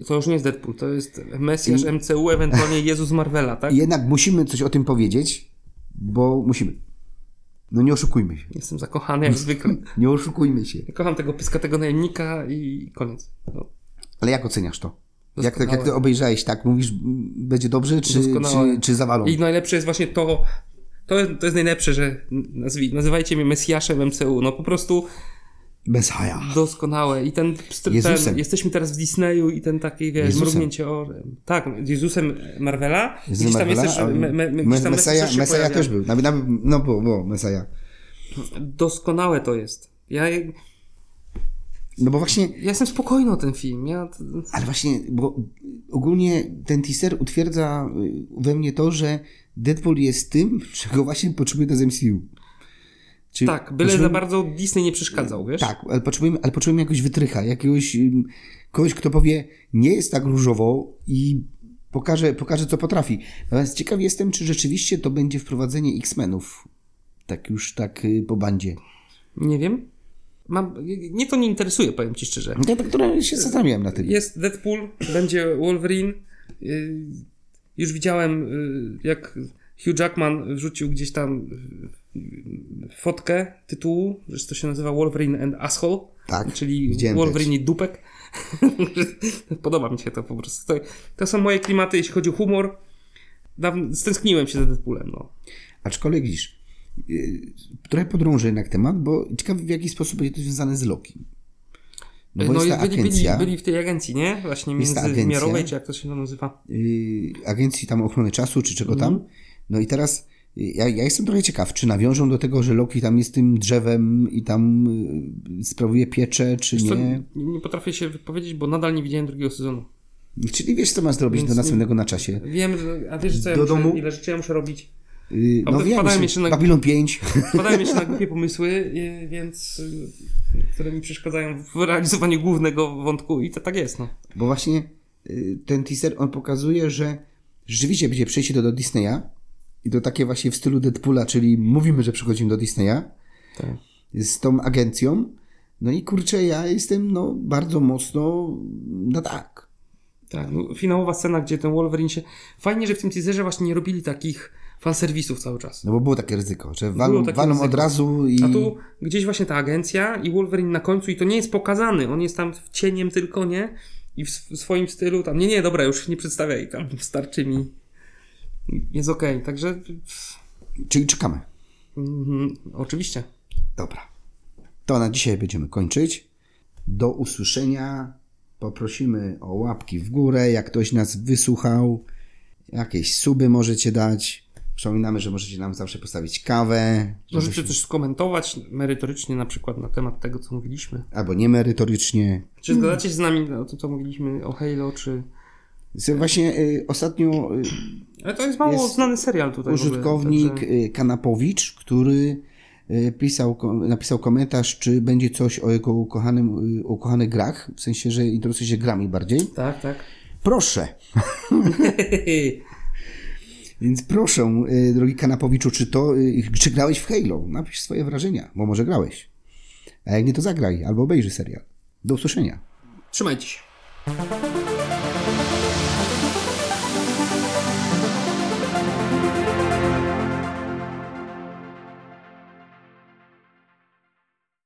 To już nie jest Deadpool, to jest Mesjasz MCU, ewentualnie [laughs] Jezus Marvela, tak? I jednak musimy coś o tym powiedzieć, bo musimy. No nie oszukujmy się. Jestem zakochany jak zwykle. [laughs] Nie oszukujmy się. Kocham tego pyskatego najemnika i koniec. No. Ale jak oceniasz to? Jak, jak ty obejrzałeś, tak? Mówisz, będzie dobrze, czy, Doskonałe. czy, czy zawalą? I najlepsze jest właśnie to, to jest, to jest najlepsze, że nazwij, nazywajcie mnie Mesjaszem MCU. No po prostu Messiah. doskonałe. I ten, ten Jezusem. jesteśmy teraz w Disneyu i ten taki, wiesz, Jezusem. mrugnięcie oczem. Tak, Jezusem Marvela. Gdzieś tam Marvela, jest też, me, me, Me- tam Messiah, też pojawia. też był. No było, było, Messiah. Doskonałe to jest. Ja, ja No bo właśnie, jestem spokojny o ten film. Ja, ale właśnie, bo ogólnie ten teaser utwierdza y, we mnie to, że Deadpool jest tym, [laughs] czego właśnie potrzebuje do MCU. Czyli tak, byle za bardzo Disney nie przeszkadzał, wiesz? Tak, ale potrzebujemy, ale potrzebujemy jakiegoś wytrycha, jakiegoś ym, kogoś, kto powie, nie jest tak różowo i pokaże, pokaże co potrafi. Natomiast ciekaw jestem, czy rzeczywiście to będzie wprowadzenie X-Menów. Tak już tak y, po bandzie. Nie wiem. Mam, mnie to nie interesuje, powiem ci szczerze. Ja tak trochę się zastanawiałem na tym. Jest Deadpool, będzie Wolverine. Już widziałem, jak Hugh Jackman wrzucił gdzieś tam yy, fotkę tytułu, że to się nazywa Wolverine and Asshole. Tak, Czyli Wolverine i dupek. [laughs] Podoba mi się to po prostu. To, to są moje klimaty, jeśli chodzi o humor. Dawno, stęskniłem się za Deadpoolem, no. Aczkolwiek widzisz, y, trochę podrążę jednak temat, bo ciekawy w jaki sposób będzie to związane z Loki. No bo jest ta byli, byli, agencja, byli w tej agencji, nie? Właśnie międzywymiarowej, agencja. czy jak to się nazywa. y, agencji tam ochrony czasu, czy czego Mhm. tam. No i teraz y, ja, ja jestem trochę ciekaw, czy nawiążą do tego, że Loki tam jest tym drzewem i tam y, sprawuje pieczę, czy Wiesz co, nie. nie, nie potrafię się wypowiedzieć, bo nadal nie widziałem drugiego sezonu. Czyli wiesz, co masz zrobić Więc do nie- następnego na czasie. Wiem, a wiesz co ja Do muszę, domu? ile rzeczy ja muszę robić. Y, A no wiem, jeszcze na- Babylon 5. Wpadają mi się na [laughs] głupie pomysły, więc które mi przeszkadzają w realizowaniu głównego wątku i to tak jest, no. Bo właśnie ten teaser, on pokazuje, że rzeczywiście będzie przejście do, do Disneya i to takie właśnie w stylu Deadpoola, czyli mówimy, że przychodzimy do Disneya Tak. z tą agencją. No i kurczę, ja jestem no bardzo mocno no tak. Tak, no, finałowa scena, gdzie ten Wolverine się... Fajnie, że w tym teaserze właśnie nie robili takich fanserwisów cały czas. No bo było takie ryzyko, że walą, walą od razu i... A tu gdzieś właśnie ta agencja i Wolverine na końcu i to nie jest pokazany, on jest tam cieniem tylko, nie? I w sw- swoim stylu tam, nie, nie, dobra, już nie przedstawiaj, tam wystarczy mi. Jest okej, także Czyli czekamy. mhm, oczywiście. Dobra. To na dzisiaj będziemy kończyć. Do usłyszenia. Poprosimy o łapki w górę, jak ktoś nas wysłuchał. Jakieś suby możecie dać. Przypominamy, że możecie nam zawsze postawić kawę. Możecie żebyśmy- też skomentować merytorycznie na przykład na temat tego, co mówiliśmy. Albo niemerytorycznie. Czy zgadzacie się z nami o tym, co mówiliśmy o Halo, czy... Właśnie y, ostatnio y, Ale to jest mało Jest znany serial tutaj. ogóle, użytkownik także- y, Kanapowicz, który pisał, napisał komentarz, czy będzie coś o jego ukochanym, ukochanych grach, w sensie, że interesuje się grami bardziej. Tak, tak. Proszę. [laughs] Więc proszę, drogi Kanapowiczu, czy to, czy grałeś w Halo? Napisz swoje wrażenia, bo może grałeś. A jak nie, to zagraj albo obejrzyj serial. Do usłyszenia. Trzymajcie się.